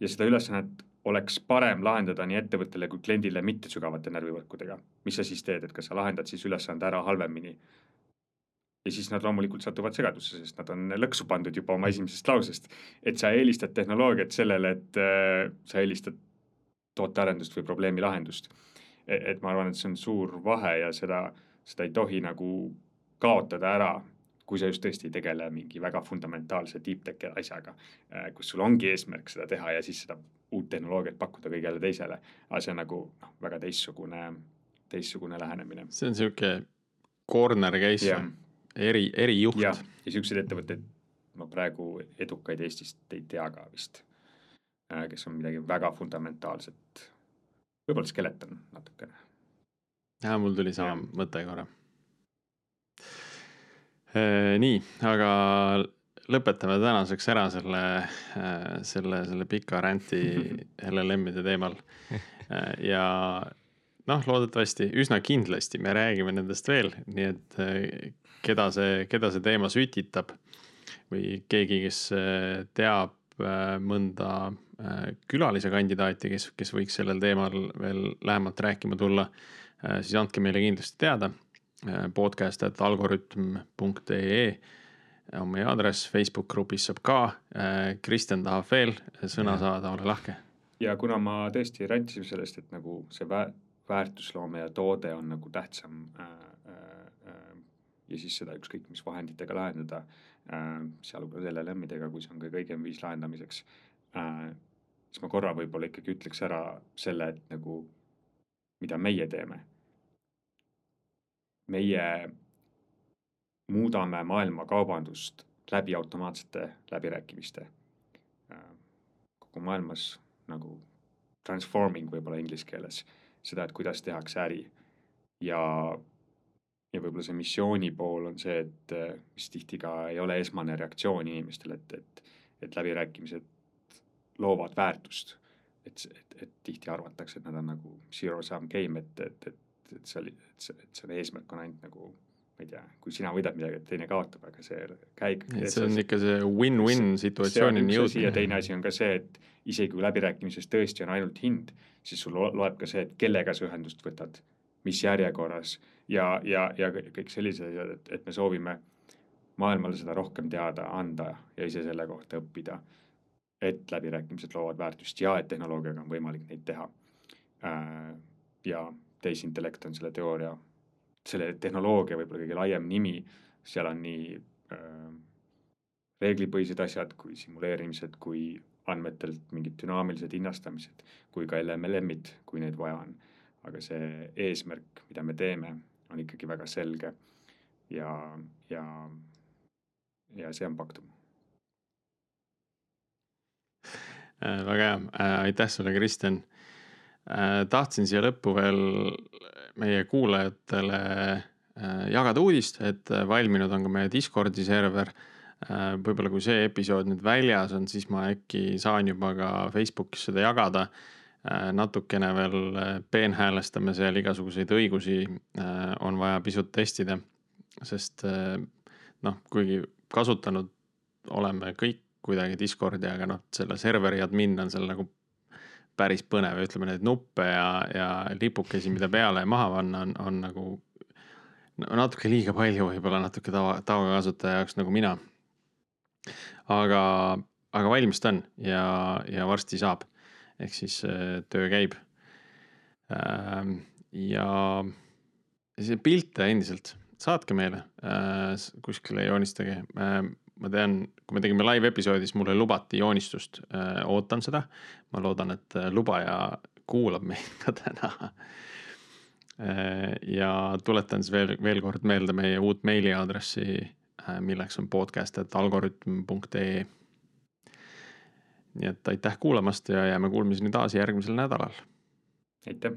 Speaker 2: ja seda ülesannet oleks parem lahendada nii ettevõttele kui kliendile mitte sügavate närvivõrkudega. mis sa siis teed, et kas sa lahendad siis ülesande ära halvemini? Ja siis nad loomulikult satuvad segadusse, sest nad on lõksu pandud juba oma esimesest lausest. et sa eelistad tehnoloogiat sellele, et äh, sa eelistad tootearendust või probleemi lahendust. E-, et ma arvan, et see on suur vahe ja seda, seda ei tohi nagu kaotada ära kui sa just tõesti ei tegele mingi väga fundamentaalse deep tech asjaga, äh, kus sul ongi eesmärk seda teha ja siis seda uut tehnoloogiat pakkuda kõigele teisele. aga see on nagu noh, väga teistsugune, teistsugune lähenemine.
Speaker 1: see on sihuke corner case yeah., eri, erijuht.
Speaker 2: ja, ja siukseid ettevõtteid ma praegu edukaid Eestist ei tea ka vist, äh, kes on midagi väga fundamentaalset, võib-olla Skeleton natukene.
Speaker 1: ja mul tuli sama ja. mõte korra Äh, nii, aga lõpetame tänaseks ära selle, äh, selle, selle pika ränti LLM-ide teemal. Ja noh, loodetavasti, üsna kindlasti me räägime nendest veel, nii et keda see, keda see teema sütitab või keegi, kes teab mõnda külalise kandidaati, kes, kes võiks sellel teemal veel lähemalt rääkima tulla, siis andke meile kindlasti teada podcast, et algoritm.ee on meie aadress, Facebook grupis saab ka. Kristjan tahab veel sõna saada, ole lahke.
Speaker 2: ja kuna ma tõesti rääkisin sellest, et nagu see vä-, väärtusloome ja toode on nagu tähtsam äh, äh, ja siis seda ükskõik mis vahenditega lahendada äh,, sealhulgas LLM-idega, kui see on kõige õigem viis lahendamiseks äh,, siis ma korra võib-olla ikkagi ütleks ära selle, et nagu mida meie teeme meie muudame maailma kaubandust läbi automaatsete läbirääkimiste. kogu maailmas nagu transforming võib-olla inglise keeles, seda, et kuidas tehakse äri. ja, ja võib-olla see missiooni pool on see, et mis tihti ka ei ole esmane reaktsioon inimestel, et, et, et läbirääkimised loovad väärtust. et, et, et tihti arvatakse, et nad on nagu zero sum game, et, et, et et see oli, et see, et selle eesmärk on ainult nagu ma ei tea, kui sina võidad midagi, et teine kaotab, aga see käik.
Speaker 1: see on ikka see win-win situatsioonini
Speaker 2: jõudmine. ja teine asi on ka see, et isegi kui läbirääkimises tõesti on ainult hind, siis sul loeb ka see, et kellega sa ühendust võtad, mis järjekorras ja, ja, ja kõik sellised asjad, et, et me soovime maailmale seda rohkem teada anda ja ise selle kohta õppida. et läbirääkimised loovad väärtust ja et tehnoloogiaga on võimalik neid teha. Äh, ja tehisintellekt on selle teooria, selle tehnoloogia võib-olla kõige laiem nimi, seal on nii äh, reeglipõhised asjad kui simuleerimised, kui andmetelt mingid dünaamilised hinnastamised, kui ka LMLM-id, kui neid vaja on. Aga see eesmärk, mida me teeme, on ikkagi väga selge ja, ja, ja see on Pactum
Speaker 1: äh,. väga hea äh,, aitäh sulle, Kristjan tahtsin siia lõppu veel meie kuulajatele jagada uudist, et valminud on ka meie Discordi server võib-olla kui see episood nüüd väljas on, siis ma äkki saan juba ka Facebookis seda jagada. Natukene veel peenhäälestame seal igasuguseid õigusi, on vaja pisut testida, sest noh, kuigi kasutanud oleme kõik kuidagi Discordi, aga noh, selle serveri admin on seal nagu päris põnev ja ütleme, neid nuppe ja, ja lipukesi, mida peale ja maha panna, on, on nagu natuke liiga palju võib-olla natuke tava, tavakasutaja jaoks nagu mina. aga, aga valmis ta on ja, ja varsti saab. Ehk siis töö käib. Ähm, ja see pilte endiselt, saatke meile äh, kuskile joonistage äh, ma tean, kui me tegime live episoodi, siis mulle lubati joonistust, äh, ootan seda. ma loodan, et äh, lubaja kuulab meid ka täna. Äh, ja tuletan siis veel, veel kord meelde meie uut meiliaadressi, milleks on podcast.algorütm.ee. nii et aitäh kuulamast ja jääme kuulmiseni taas järgmisel nädalal.
Speaker 2: aitäh